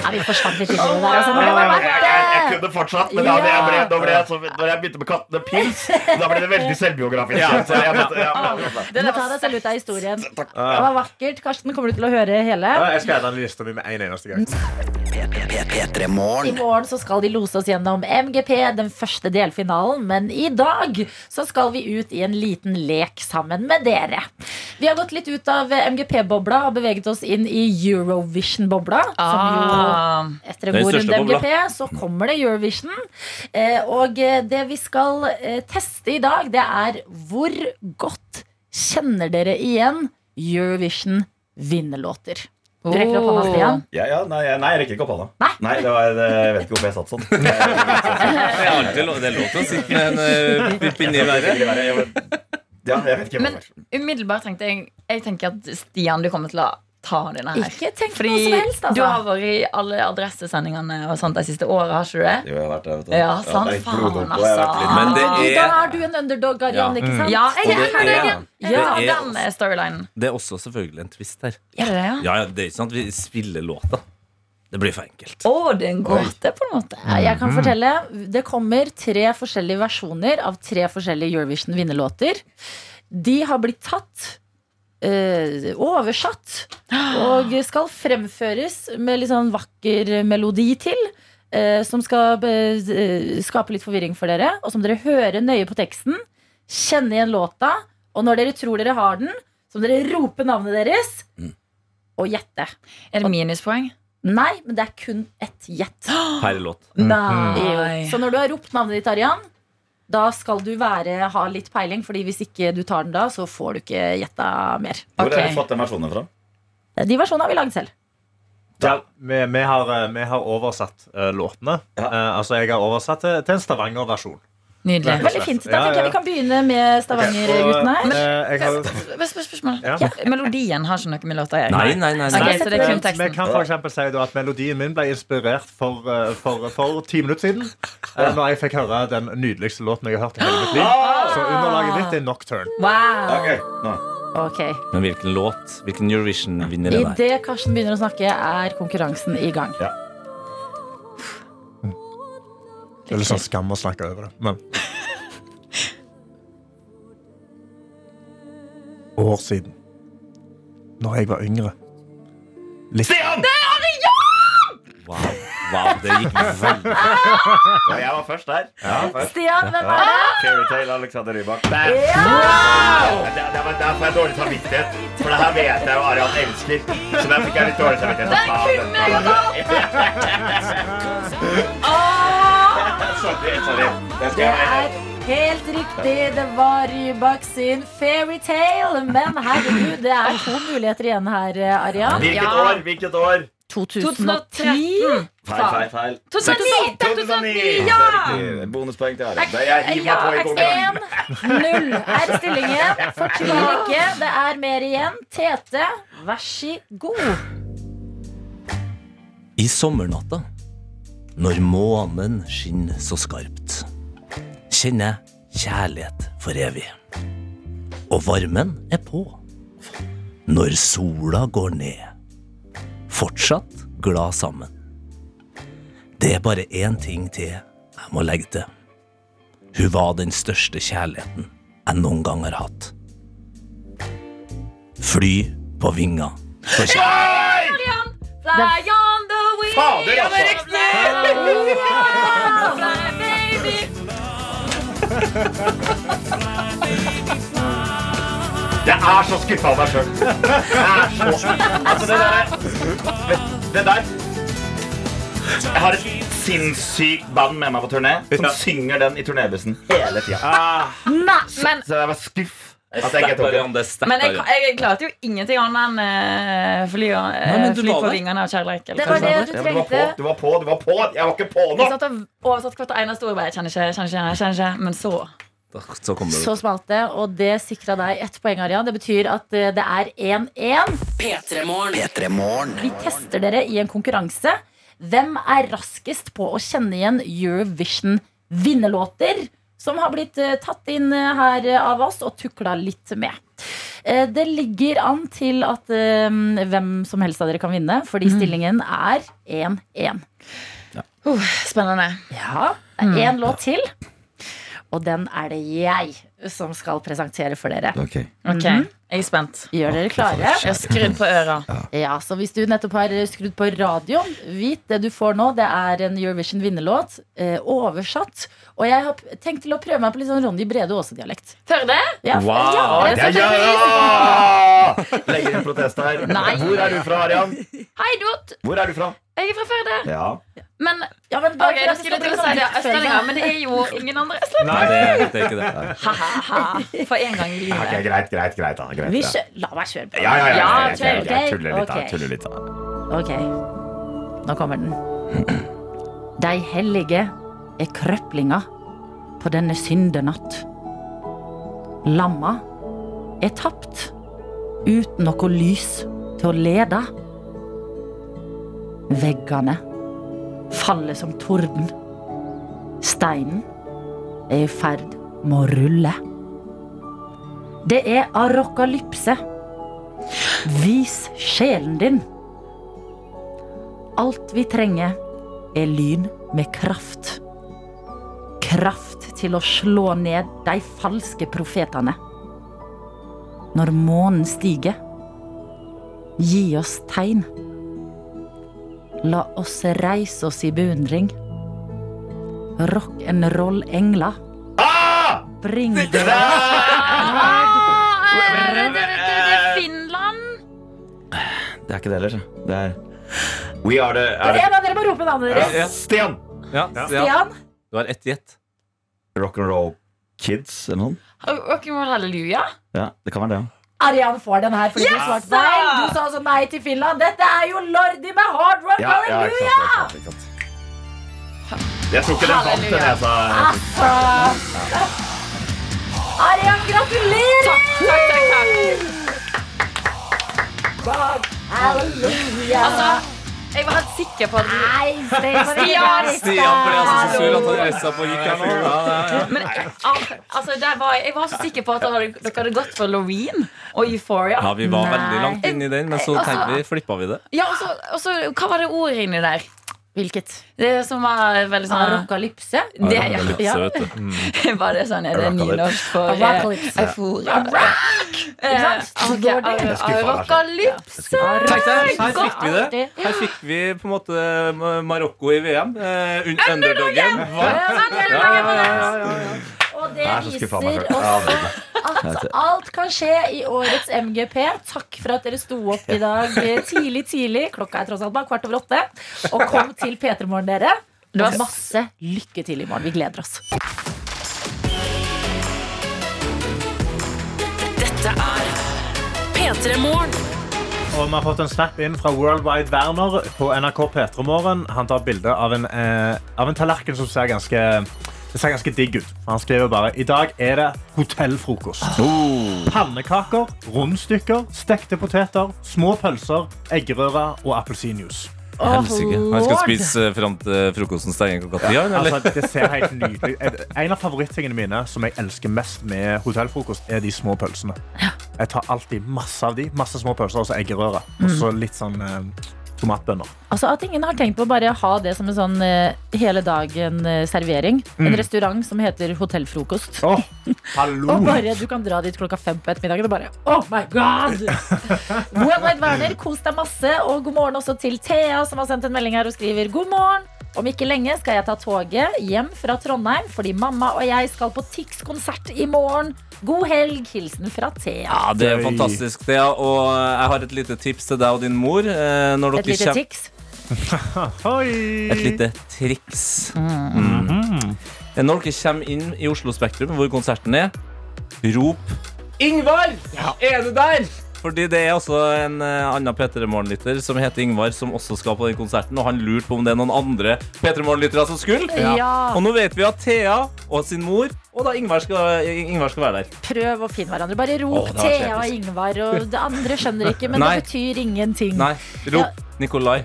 Ja, vi forsvant litt inn det der. Altså, det var jeg, kunne fortsatt, men da, ble jeg, ble, da ble jeg så, når jeg begynte med kattene pils, da ble det veldig selvbiografisk. Ja. Så jeg måtte, ja, Du må ta deg selv ut av historien. Det var vakkert. Karsten, kommer du til å høre hele? Ja, Jeg skal endre lista mi med en eneste gang. P3 I Morgen. så skal de lose oss gjennom MGP, den første delfinalen. Men i dag så skal vi ut i en liten lek sammen med dere. Vi har gått litt ut av MGP-bobla og beveget oss inn i Eurovision-bobla. Som jo Ah. etter en god runde. MGP, så kommer det Eurovision. Eh, og eh, det vi skal eh, teste i dag, det er hvor godt kjenner dere igjen Eurovision vinnerlåter? Du rekker opp hånda, Stian. ja, ja, nei, jeg- nei, jeg rekker ikke opp hånda. Nei. Nei, det var, jeg vet ikke hvorfor jeg satt sånn. Jeg- alltid lov, det er lov til å sitte med en pupp inni været. Ja, jeg vet ikke Men umiddelbart tenkte jeg Jeg tenker at Stian, du kommer til å ta denne her. Ikke tenk Fordi noe som helst, altså. du har vært i alle adressesendingene og sånt de siste åra, har ikke du det? Jo, jeg har vært der, vet du. Ja, sant, det er faen, altså. jeg har vært litt-. Men det er- Da er du en underdog, Arian, Ja. ikke sant? Ja, jeg er det er- jeg. det Ja, er- den eh, storylinen. Det er også selvfølgelig en twist her. Er det det, ja? Ja, ja, Det er ikke sånn at vi spiller låta. Det blir for enkelt. Å, det er en gåte, på en måte. Jeg kan fortelle, Det kommer tre forskjellige versjoner av tre forskjellige Eurovision vinnerlåter. De har blitt tatt, eh, oversatt, og skal fremføres med litt sånn vakker melodi til. eh, som skal eh, skape litt forvirring for dere. Og som dere hører nøye på teksten, kjenne igjen låta, og når dere tror dere har den, så må dere rope navnet deres og gjette. Er det minuspoeng? Nei, men det er kun ett gjett. Per låt. Nei. Så når du har ropt navnet ditt, Arian, da skal du være, ha litt peiling. Fordi hvis ikke du tar den da, så får du ikke gjetta mer. Hvor har du fått den versjonen fra? De versjonene har vi lagd selv. Ja, vi, vi, har, eh, vi har oversatt uh, låtene. Ja. Uh, altså Jeg har oversatt det til en Stavanger-versjon. Nydelig. Veldig fint. Da tenker jeg vi kan begynne med Stavanger-guttene her. Og, eh, Spørsmål. Ja. Melodien har ikke noe med låta å gjøre. Nei, nei, nei. nei. Okay, så det er kun vi kan for eksempel si da at melodien min ble inspirert for, eh, for, for ti minutter siden. Ja. når jeg fikk høre den nydeligste låten jeg har hørt i hele mitt liv. Så underlaget mitt er Nocturne. Wow. Okay, nå. Okay. Men hvilken låt? Hvilken Eurovision-vinner er det? Idet Karsten begynner å snakke, er konkurransen i gang. Det er litt sånn skam å snakke over det. Men År siden. Når jeg var yngre. Litt Stian! Wow, wow, det gikk veldig Ja, jeg var først der. Ja, først. Stian, hvem er det? Fairytale Alexander Rybak. Der. Det, det var derfor jeg dårlig samvittighet. For det her vet jeg jo Arian elsker. Så der fikk jeg litt dårlig samvittighet. Sorry, kunne jeg skal Det er helt riktig. Det var Rybak sin Fairytale. Men herregud, det er to muligheter igjen her, Arian. Hvilket år? Hvilket år? 2010. Feil, feil, feil. 2009! 2009! Ja! Bonuspoeng til Arian. Det- Jeg hiver meg på i konkurransen. 1-0 er stillingen. Fortvil ikke. Det er mer igjen. Tete, vær så god. I sommernatta, når månen skinner så skarpt, kjenner jeg kjærlighet for evig. Og varmen er på. Når sola går ned, fortsatt glad sammen. Det er bare én ting til jeg må legge til. Hun var den største kjærligheten jeg noen gang har hatt. Fly på vinger. For kjærlighet. Fly on the wings Fader, altså. Express. Fly, baby. Jeg er så skuffa av meg sjøl. Altså, det der Det der Jeg har et sinnssykt band med meg på turné som synger den i turnébussen hele tida. Men Så jeg var skuff. Men jeg, jeg klarte jo ingenting annet enn uh, fly, eh, fly på vingene av kjærleik. Det var det du Ja, du var på, trengte. du var på, du var på! Jeg var ikke på nå! Jeg satt og oversatt hvert eneste ord. Jeg kjenner ikke, kjenner ikke, kjenner ikke. Men så Så. Så smalt det, og det sikra deg ett poeng, Arian. Det betyr at eh, det er 1-1. Vi tester dere i en konkurranse. Hvem er raskest på å kjenne igjen Eurovision-vinnerlåter? Som har blitt eh, tatt inn eh, her eh, av oss og tukla litt med. Eh, det ligger an til at hvem som helst av dere kan vinne, fordi stillingen er 1-1. uh, Spennende. Ja, det er én låt til. Og den er det jeg som skal presentere for dere. Ok. Ok, Jeg er spent. Gjør dere klare? Jeg har skrudd på øra. Ja, så hvis du nettopp har skrudd på radioen, vit det du får nå. Det er en Eurovision vinnerlåt, eh, oversatt. Og jeg har tenkt til å prøve meg på litt sånn Ronny Brede Aase-dialekt. Tør det? Ja, Wow. ja, det er ja, ja! Legger inn protest her. Nei. Hvor er du fra, Arian? Hei, Dot! Hvor er du fra? Jeg er fra Førde. Ja. Men Ja, men bare okay, jeg skulle til å si det er østlendinger, men det er jo ingen andre østlendinger. Nei, det, er- det er ikke det. Ha-ha-ha. For en gang i Ok, Okay, greit, greit, greit. Da. greit Vi kjø La meg kjøre på. Ja, ja, ja, Ja, jeg, tuller litt, da. Tuller litt da. Ok, nå kommer den. De hellige er krøplinga på denne syndenatt. Lamma er tapt uten noe lys til å lede. Veggene faller som torden. Steinen er i ferd med å rulle. Det er arokalypse. Vis sjelen din. Alt vi trenger, er lyn med kraft. Kraft til å slå ned de falske profetene. Når månen stiger, gi oss tegn. La oss reise oss i beundring. Rock'n'roll-engler, Ah! bring Det Ah, er det, det, det, det er Finland? Det er ikke det heller. Det er We are the er En av dere må rope navnet det, deres. Ja. Stian! Ja, ja. Stian? Du har ett gjett. Rock'n'roll Kids eller noe? Rock'n'roll halleluja? Ja, det kan være det. ja. Arian får den her fordi du svarte nei. Du sa altså nei til Finland. Dette er jo Lordi med Hard Rock Ja, ja, ikke Halleluja! sant, ikke sant, ikke sant. Jeg tror ikke den vant den, jeg sa. Altså. Arian, gratulerer! Takk, takk, takk. Halleluja! Altså, jeg var helt sikker på at Nei, Stian. Stian! Ble altså så sur at han reiste seg på og gikk nå. Ja, ja, ja. Men ah, altså, der var, jeg var så sikker på at dere hadde, dere hadde gått for Loreen og Euphoria. Ja, vi var Nei. veldig langt inn i den, men så Altså- tenkte vi, flippa vi det. Ja, og så, og så, Hva var det ordet inni der? Hvilket? Det som var veldig sånn Arokalypse? det, Ja, ja. Var det sånn? Er det nynorsk for eh, Arokalypse. euforia? Sant? Eh, skuffa, Arokalypse! Her fikk vi det. Her fikk vi på en måte Marokko i VM. Eh, un- underdogen. Ja, ja, ja, ja, ja, ja. Og det er viser. Også at alt kan skje i årets MGP. Takk for at dere sto opp i dag eh, tidlig, tidlig. Klokka er tross alt bare kvart over åtte. Og kom til P3 Morgen, dere. Det var masse lykke til i morgen. Vi gleder oss. Dette er P3 Morgen. Og vi har fått en snap inn fra Worldwide Werner på NRK P3morgen. Han tar bilde av, eh, av en tallerken som ser ganske, det ser ganske digg ut. Han skriver bare i dag er det hotellfrokost. Pannekaker, rundstykker, stekte poteter, små pølser, eggerøre og appelsinjuice. Helsike. Han skal spise eh, fram til frokosten stenger klokka ti? Altså, det ser helt nydelig En av favorittingene mine som jeg elsker mest med hotellfrokost, er de små pølsene. Jeg tar alltid masse av de. Masse små pølser og så eggerøre. Og så litt sånn eh, tomatbønner. Altså At ingen har tenkt på å bare ha det som en sånn eh, hele dagen-servering. En restaurant som heter Hotellfrokost. Åh, hallo! Og bare du kan dra dit klokka fem på ettermiddagen og bare Oh my god! Worldwide Werner, kos deg masse. Og god morgen også til Thea, som har sendt en melding her og skriver god morgen. Om ikke lenge skal jeg ta toget hjem fra Trondheim fordi mamma og jeg skal på Tix-konsert i morgen. God helg. Hilsen fra Thea. Ja, det er fantastisk, Thea. Og jeg har et lite tips til deg og din mor. eh, Når Et lite kjem- Tix. Hoi! Et lite triks. Mm. Når dere kommer inn i Oslo Spektrum, hvor konserten er, rop Ingvar! Er du der? Fordi det er også en uh, annen P3 Morgen-lytter som heter Ingvar, som også skal på den konserten. Og han lurte på om det er noen andre P3 Morgen-lyttere som skulle. Ja. Og nå vet vi at Thea og sin mor og da Ingvar skal, Ingvar skal være der. Prøv å finne hverandre. Bare rop Åh, Thea og. Ingvar. Og det andre skjønner ikke, men Nei. det betyr ingenting. Nei, rop Nikolai.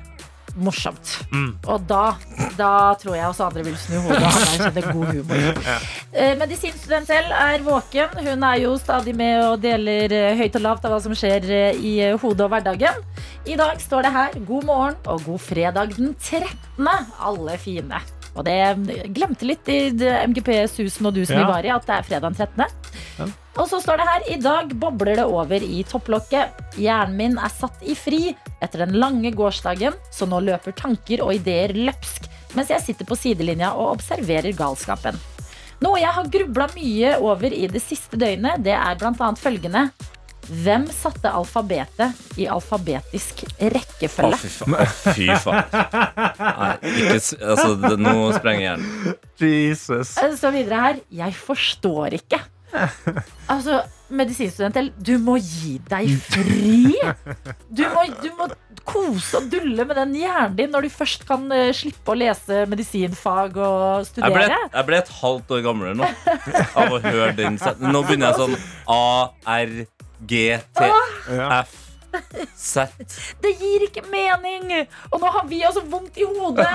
Morsomt. Mm. Og da, da tror jeg også andre vil snu hodet. Han er sånn, det er god humor. Eh, Medisinstudent selv er våken. Hun er jo stadig med og deler eh, høyt og lavt av hva som skjer eh, i hodet og hverdagen. I dag står det her 'God morgen og god fredag den 13.' Alle fine. Og det glemte litt i MGP-susen og dusen vi Ja. var i, at det er fredag den 13. Og så står det her I dag bobler det over i topplokket. Hjernen min er satt i fri etter den lange gårsdagen, så nå løper tanker og ideer løpsk mens jeg sitter på sidelinja og observerer galskapen. Noe jeg har grubla mye over i det siste døgnet, det er bl.a. følgende. Hvem satte alfabetet i alfabetisk Å, rekkefølge? fy faen. Å, fy faen. Nei, ikke, altså, det, nå sprenger hjernen. Jesus. Så videre her. Jeg forstår ikke. Altså, medisinstudent, du må gi deg fri. Du må, du må kose og dulle med den hjernen din når du først kan eh, slippe å lese medisinfag og Jeg ble, studere. jeg ble et halvt år gamlere nå av å høre den setningen. Nå begynner jeg sånn A, R, G, T, F, Z. Det gir ikke mening! Og nå har vi også vondt i hodet.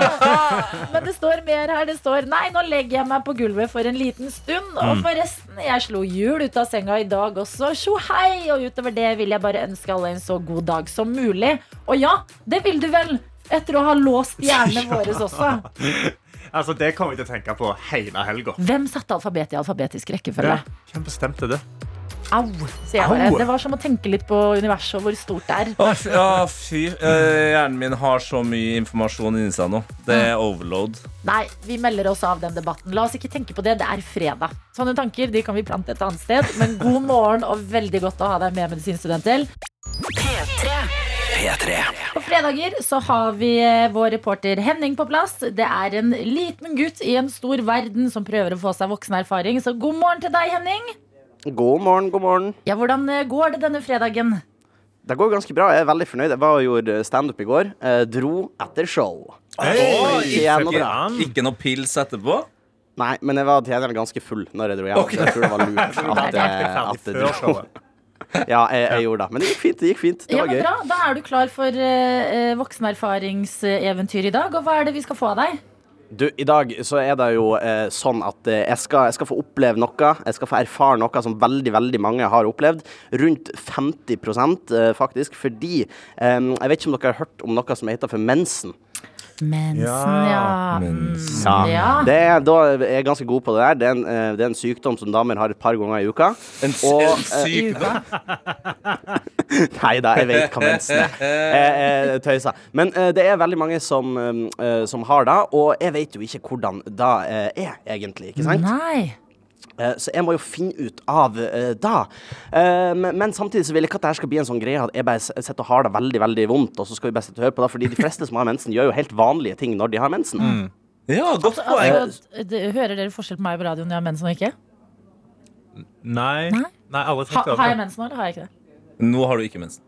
Men det står mer her. Det står Nei, nå legger jeg meg på gulvet for en liten stund. Og forresten, jeg slo hjul ut av senga i dag også. Tjo hei! Og utover det vil jeg bare ønske alle en så god dag som mulig. Og ja, det vil du vel? Etter å ha låst hjernen vår også. Altså, det kommer jeg til å tenke på hele helga. Hvem satte alfabetet i alfabetisk rekkefølge? Hvem bestemte det? Au, sier jeg bare. Au. Det var som å tenke litt på universet og hvor stort det er. Å, fy- Ja, fy. Eh, Hjernen min har så mye informasjon inni seg nå. Det er overload. Nei, vi melder oss av den debatten. La oss ikke tenke på det. Det er fredag. Sånne tanker de kan vi plante et annet sted. Men god morgen og veldig godt å ha deg med, medisinstudenter. På fredager så har vi eh, vår reporter Henning på plass. Det er en liten gutt i en stor verden som prøver å få seg voksenerfaring. Så god morgen til deg, Henning. God morgen, god morgen. Ja, Hvordan eh, går det denne fredagen? Det går ganske bra. Jeg er veldig fornøyd. Jeg var og gjorde standup i går. Eh, dro etter show. Å, Ikke jeg. Ikke noe pils etterpå? Nei, men jeg var til gjengjeld ganske full når jeg dro hjem. Okay. Så jeg tror det var lurt at, at jeg dro. Ja, jeg, jeg gjorde det. Men det gikk fint. det gikk fint Det Ja, var gøy. bra. Da er du klar for eh, voksenerfaringseventyr i dag. Og hva er det vi skal få av deg? Du, I dag så er det jo eh, sånn at eh, jeg, skal, jeg skal få oppleve noe. Jeg skal få erfare noe som veldig veldig mange har opplevd. Rundt 50 eh, faktisk. Fordi eh, Jeg vet ikke om dere har hørt om noe som heter for mensen. Mensen, Ja, ja. mensen. Ja. Det er, da er jeg ganske god på det der. Det er, en, eh, det er en sykdom som damer har et par ganger i uka. En, Og, en eh, sykdom? Nei da, jeg vet hva mensen er. Jeg, jeg tøyser. Men uh, det er veldig mange som, uh, som har det, og jeg vet jo ikke hvordan det uh, er, egentlig. Ikke sant? Nei. Eh, Så jeg må jo finne ut av uh, da. Eh, men, men samtidig så vil jeg ikke at det skal bli en sånn greie at jeg bare sitter og har det veldig veldig vondt, og så skal vi bare sitte og høre på det. Fordi de fleste som har mensen, gjør jo helt vanlige ting når de har mensen. Ja, godt poeng. Altså, det, hører dere forskjell på meg på radioen når jeg har mensen og ikke? Nei. Nei? Nei, aldri Ha, har jeg mensen nå, eller har jeg ikke det? Nå har du ikke mensen.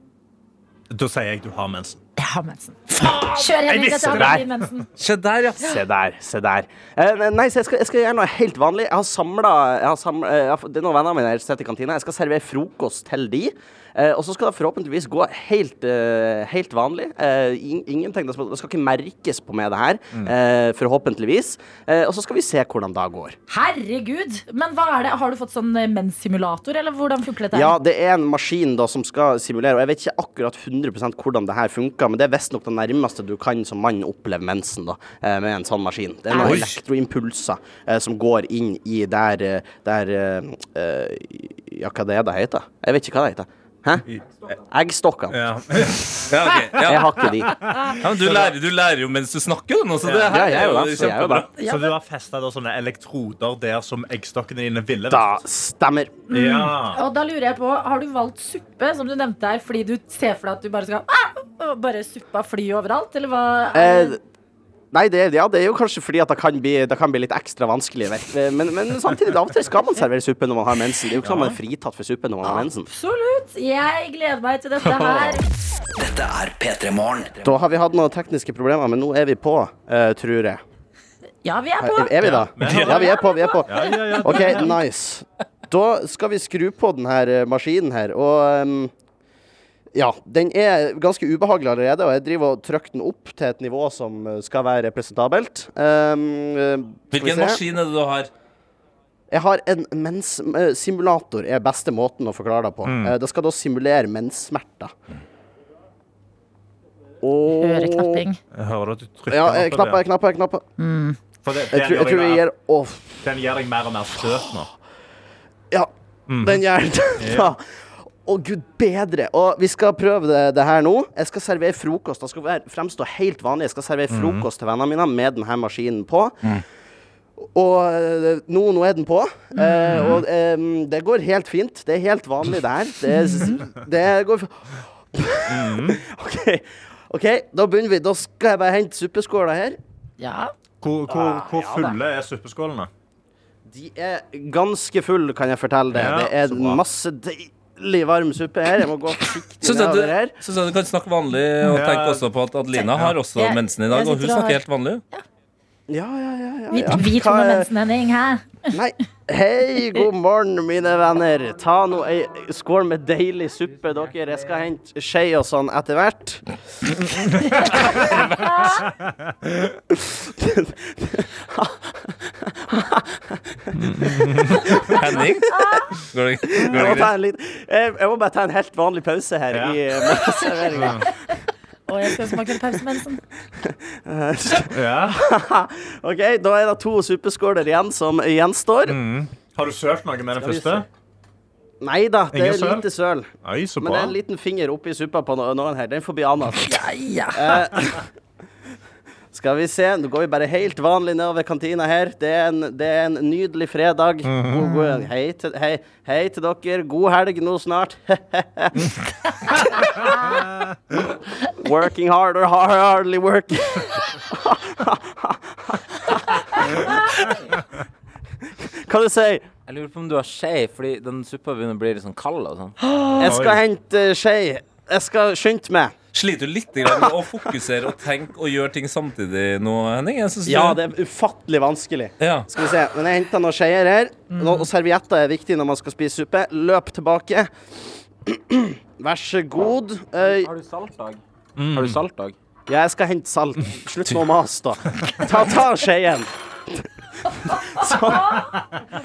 Da sier jeg du har mensen. Jeg har mensen. Kjør, Henrik. Dette har mensen. Se der, ja. Se der, se der. Eh, nei, så jeg skal, jeg skal gjøre noe helt vanlig. Jeg har samla Det er noen venner mine her som sitter i kantina. Jeg skal servere frokost til de. Eh, og så skal det forhåpentligvis gå helt, eh, helt vanlig. Eh, in- ingenting, det skal, det skal ikke merkes på med det her. Eh, forhåpentligvis. Eh, og så skal vi se hvordan det går. Herregud. Men hva er det? Har du fått sånn eh, menssimulator, eller hvordan funker dette? Ja, det er en maskin da som skal simulere, og jeg vet ikke akkurat 100% hvordan det her funker, men det er visstnok det nærmeste du kan som mann oppleve mensen da, eh, med en sånn maskin. Det er noen Oi. elektroimpulser eh, som går inn i der, der Ja, hva det er det heter? Jeg vet ikke hva det heter. Hæ? Eggstokkene. Ja. Ja, ok. ja. Jeg har ikke de. ja, men du, lærer, du lærer jo mens du snakker, du nå, så det Ja, her jeg er jo det, så jeg er jo kjempebra. det. Så du har festa sånne elektroder der som eggstokkene dine ville Da vært? stemmer. Ja. Og da lurer jeg på, Har du valgt suppe, som du nevnte her, fordi du ser for deg at du bare skal ah! og Bare suppa fly overalt, eller hva? Eh, Nei, det, ja, det er jo kanskje fordi at det kan bli, det kan bli litt ekstra vanskelig. Men, men samtidig, av og til skal man servere suppe når man har mensen. Det er jo ikke sånn man er fritatt for suppe når man har mensen. Absolutt. Jeg gleder meg til dette her. Dette er P3 Morgen. Da har vi hatt noen tekniske problemer, men nå er vi på, uh, tror jeg. Ja, vi er på. Er, er vi da? Ja, vi er på, vi er på. Ja, ja, ja. OK, nice. Da skal vi skru på denne eh, maskinen her, og ehm, ja, den er ganske ubehagelig allerede, og jeg driver og trykker den opp til et nivå som eh, skal være representabelt. Um, eh, Hvilken maskin er det du har? Jeg har en menssimulator, er beste måten å forklare det på. Eh, Det skal da simulere menssmerter. Og Øreknapping. Jeg hører at du trykker Ja, jeg knapper, jeg knapper, jeg knapper. For det, Jeg den, tror, jeg tror vi deg gir den gir deg mer og mer støt nå. ja. Den gjør det. Å, gud bedre. Og vi skal prøve det, det her nå. Jeg skal servere frokost. Det skal være, fremstå helt vanlig. Jeg skal servere frokost til vennene mine med denne maskinen på. Og eh, nå, nå er den på. Eh, og eh, det går helt fint. Det er helt vanlig, det her. Det, det går f- OK. OK, da begynner vi. Da skal jeg bare hente suppeskåla her. Ja. Hvor, hvor, hvor fulle er suppeskålene? De er ganske fulle, kan jeg fortelle deg. Ja, det er masse deilig varm suppe her. Jeg må gå forsiktig med det her. du, synes jeg du kan snakke vanlig, og Ja. tenke også på at Adelina har også ja. mensen i dag, og hun snakker har- helt vanlig. Ja, ja, ja. ja, Vi, ja. vi to med mensen, Henning. Hæ? Nei. Hei, god morgen, mine venner. Ta nå ei skål med deilig suppe, dere. Jeg skal hente skje og sånn etter hvert. Henning? Går det, går Jeg må, ta en liten, jeg, må bare ta en helt vanlig pause her Ja. i eh. Og jeg skal smake pausemensen. Ja. OK, da er det to suppeskåler igjen som gjenstår. Har du sølt noe med den første? Nei da, det Ingen er søl? lite søl. Oi, så Men det er en liten finger oppi suppa på noen her. Den får bli annet. Ja. Eh, skal vi se. Nå går vi bare helt vanlig nedover kantina her. Det er en, det er en nydelig fredag. God, god, hei, til, hei, hei til dere. God helg nå snart. working harder, or hardly working. Hva du sier Jeg lurer på om du har skje, fordi den suppa begynner å bli litt sånn kald og sånn. Jeg skal hente skje. Jeg skal skynde meg. Sliter du litt med å fokusere og tenke og gjøre ting samtidig nå, Henning? Jeg Ja, det er ufattelig vanskelig. ja. Skal vi se. Men jeg henter noen skjeer her. Mm. Og servietter er viktig når man skal spise suppe. Løp tilbake. Vær så god. Har du saltdag? Har du saltdag? ja, jeg skal hente salt. Slutt med å mase, da. Ta, ta skjeen.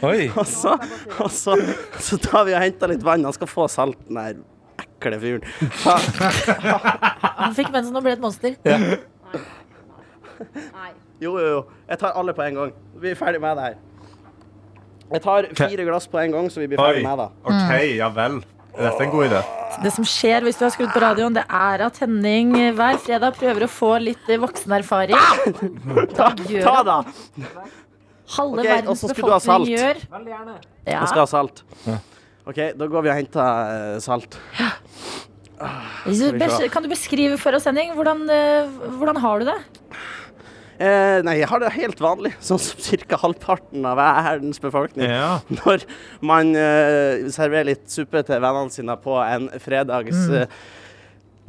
Oi. Og så, og så, så tar vi og henter litt vann. Han skal få salt, den der ekle fyren. Han fikk mensen og ble et monster. jo, jo, jo. Jeg tar alle på en gang. Vi er ferdig med det her. Jeg tar fire glass på en gang, så vi blir ferdig med det. OK, ja vel. Er en god idé? Det som skjer hvis du har skrudd på radioen, det er at Henning hver fredag prøver å få litt eh, voksenerfaring. Ta, Ta, da! halve okay, verdens så skal du ha salt. befolkning gjør. Veldig gjerne. Ja. Jeg skal ha salt. OK, da går vi og henter eh, salt. Ja. Kan du beskrive for oss, Henning, hvordan, eh, hvordan har du det? Eh, nei, jeg har det helt vanlig, sånn som ca. halvparten av verdens befolkning. Ja. Når man eh, serverer litt suppe til vennene sine på en fredags eh,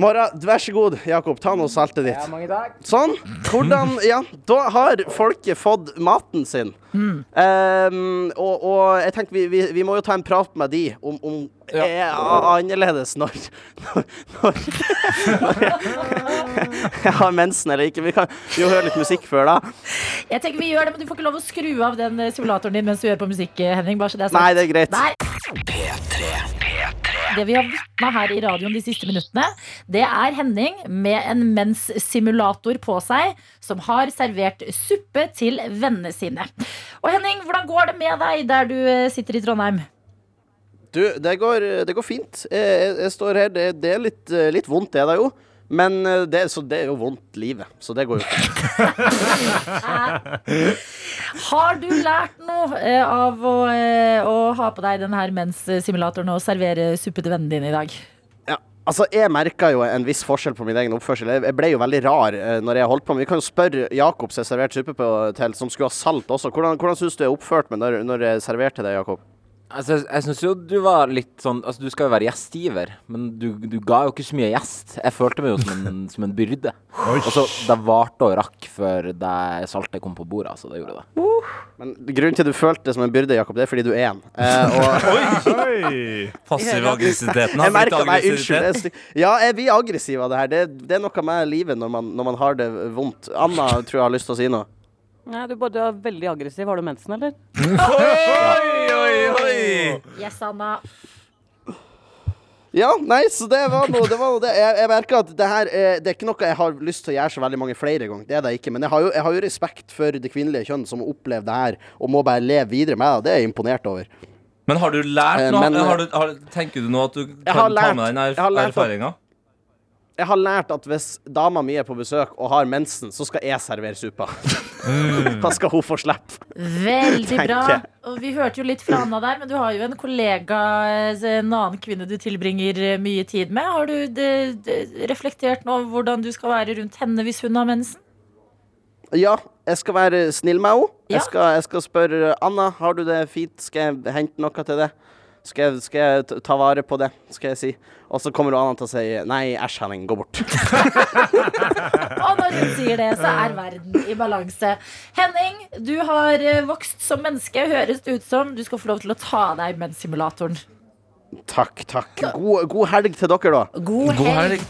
morgen. Vær så god, Jakob, ta nå saltet ditt. mange takk. Sånn. Hvordan Ja, da har folket fått maten sin. Ehm, og, og jeg tenker vi, vi, vi må jo ta en prat med de om, om Ja. er annerledes når, når, når, når jeg, jeg har mensen eller ikke. Vi kan jo høre litt musikk før, da. Jeg tenker vi gjør det, men Du får ikke lov å skru av den eh, simulatoren din mens du hører på musikk. eh, Henning, bare så det er sagt. Nei, det er greit. Nei. Det vi har vitna her i radioen de siste minuttene, det er Henning med en menssimulator på seg, som har servert suppe til vennene sine. Og Henning, hvordan går det med deg der du eh, sitter i Trondheim? Du, det går, det går fint. Jeg, jeg, står her. Det, det er litt, eh, litt vondt, det da jo. Men eh, det, så det er jo vondt livet. Så det går jo. Har du lært noe eh, av å, eh, å ha på deg den her menssimulatoren og servere suppe til vennene dine i dag? Altså, Jeg merka jo en viss forskjell på min egen oppførsel. Jeg ble jo veldig rar uh, når jeg holdt på. Men vi kan jo spørre Jakob som jeg serverte suppe på, til, som skulle ha salt også. Hvordan, hvordan syns du jeg oppførte meg når, når jeg serverte det, Jakob? Altså, jeg jeg syns jo du var litt sånn Altså, du skal jo være gjestgiver, men du, du ga jo ikke så mye gjest. Jeg følte meg jo som en, som en byrde. Og så det varte og rakk før det saltet kom på bordet. Altså, det gjorde det. Men Grunnen til at du følte det som en byrde, Jakob, det er fordi du er en. Eh, og Oi. Passiv-aggressiviteten har jeg blitt merker Nei, unnskyld. aggressivitet. jeg er sty- Ja, jeg blir aggressiv av det her. Det, det er noe med livet når man, når man har det vondt. Anna tror jeg har lyst til å si noe. Nei, du, bare- du er veldig aggressiv. Har du mensen, eller? Oi, oi, oi! Yes, Anna. Ja, nei, så det var noe det. Var noe det. Jeg, jeg merker at det her eh, Det er ikke noe jeg har lyst til å gjøre så veldig mange flere ganger. Det er det ikke. Men jeg har jo, jeg har jo respekt for det kvinnelige kjønn som opplever det her, og må bare leve videre med det. Det er jeg imponert over. Men har du lært Eh, noe? men- har du, har, tenker du nå at du kan lært, ta med deg den erfaringa? Jeg har lært at hvis dama mi er på besøk og har mensen, så skal jeg servere suppa. da skal hun få slippe. Veldig bra. Og vi hørte jo litt fra Anna der, men du har jo en kollega, en annen kvinne du tilbringer eh, mye tid med. Har du de, de, reflektert nå over hvordan du skal være rundt henne hvis hun har mensen? Ja, jeg skal være snill med henne. Ja. Jeg, skal, jeg skal spørre Anna, har du det fint? Skal jeg hente noe til det? Skal jeg, skal jeg ta vare på det, skal jeg si. Og så kommer Anna til å si nei, æsj, Henning, gå bort. Og når hun sier det, så er verden i balanse. Henning, du har eh, vokst som menneske, høres det ut som. Du skal få lov til å ta av deg menssimulatoren. Takk, takk. God, god helg til dere, da. God God helg.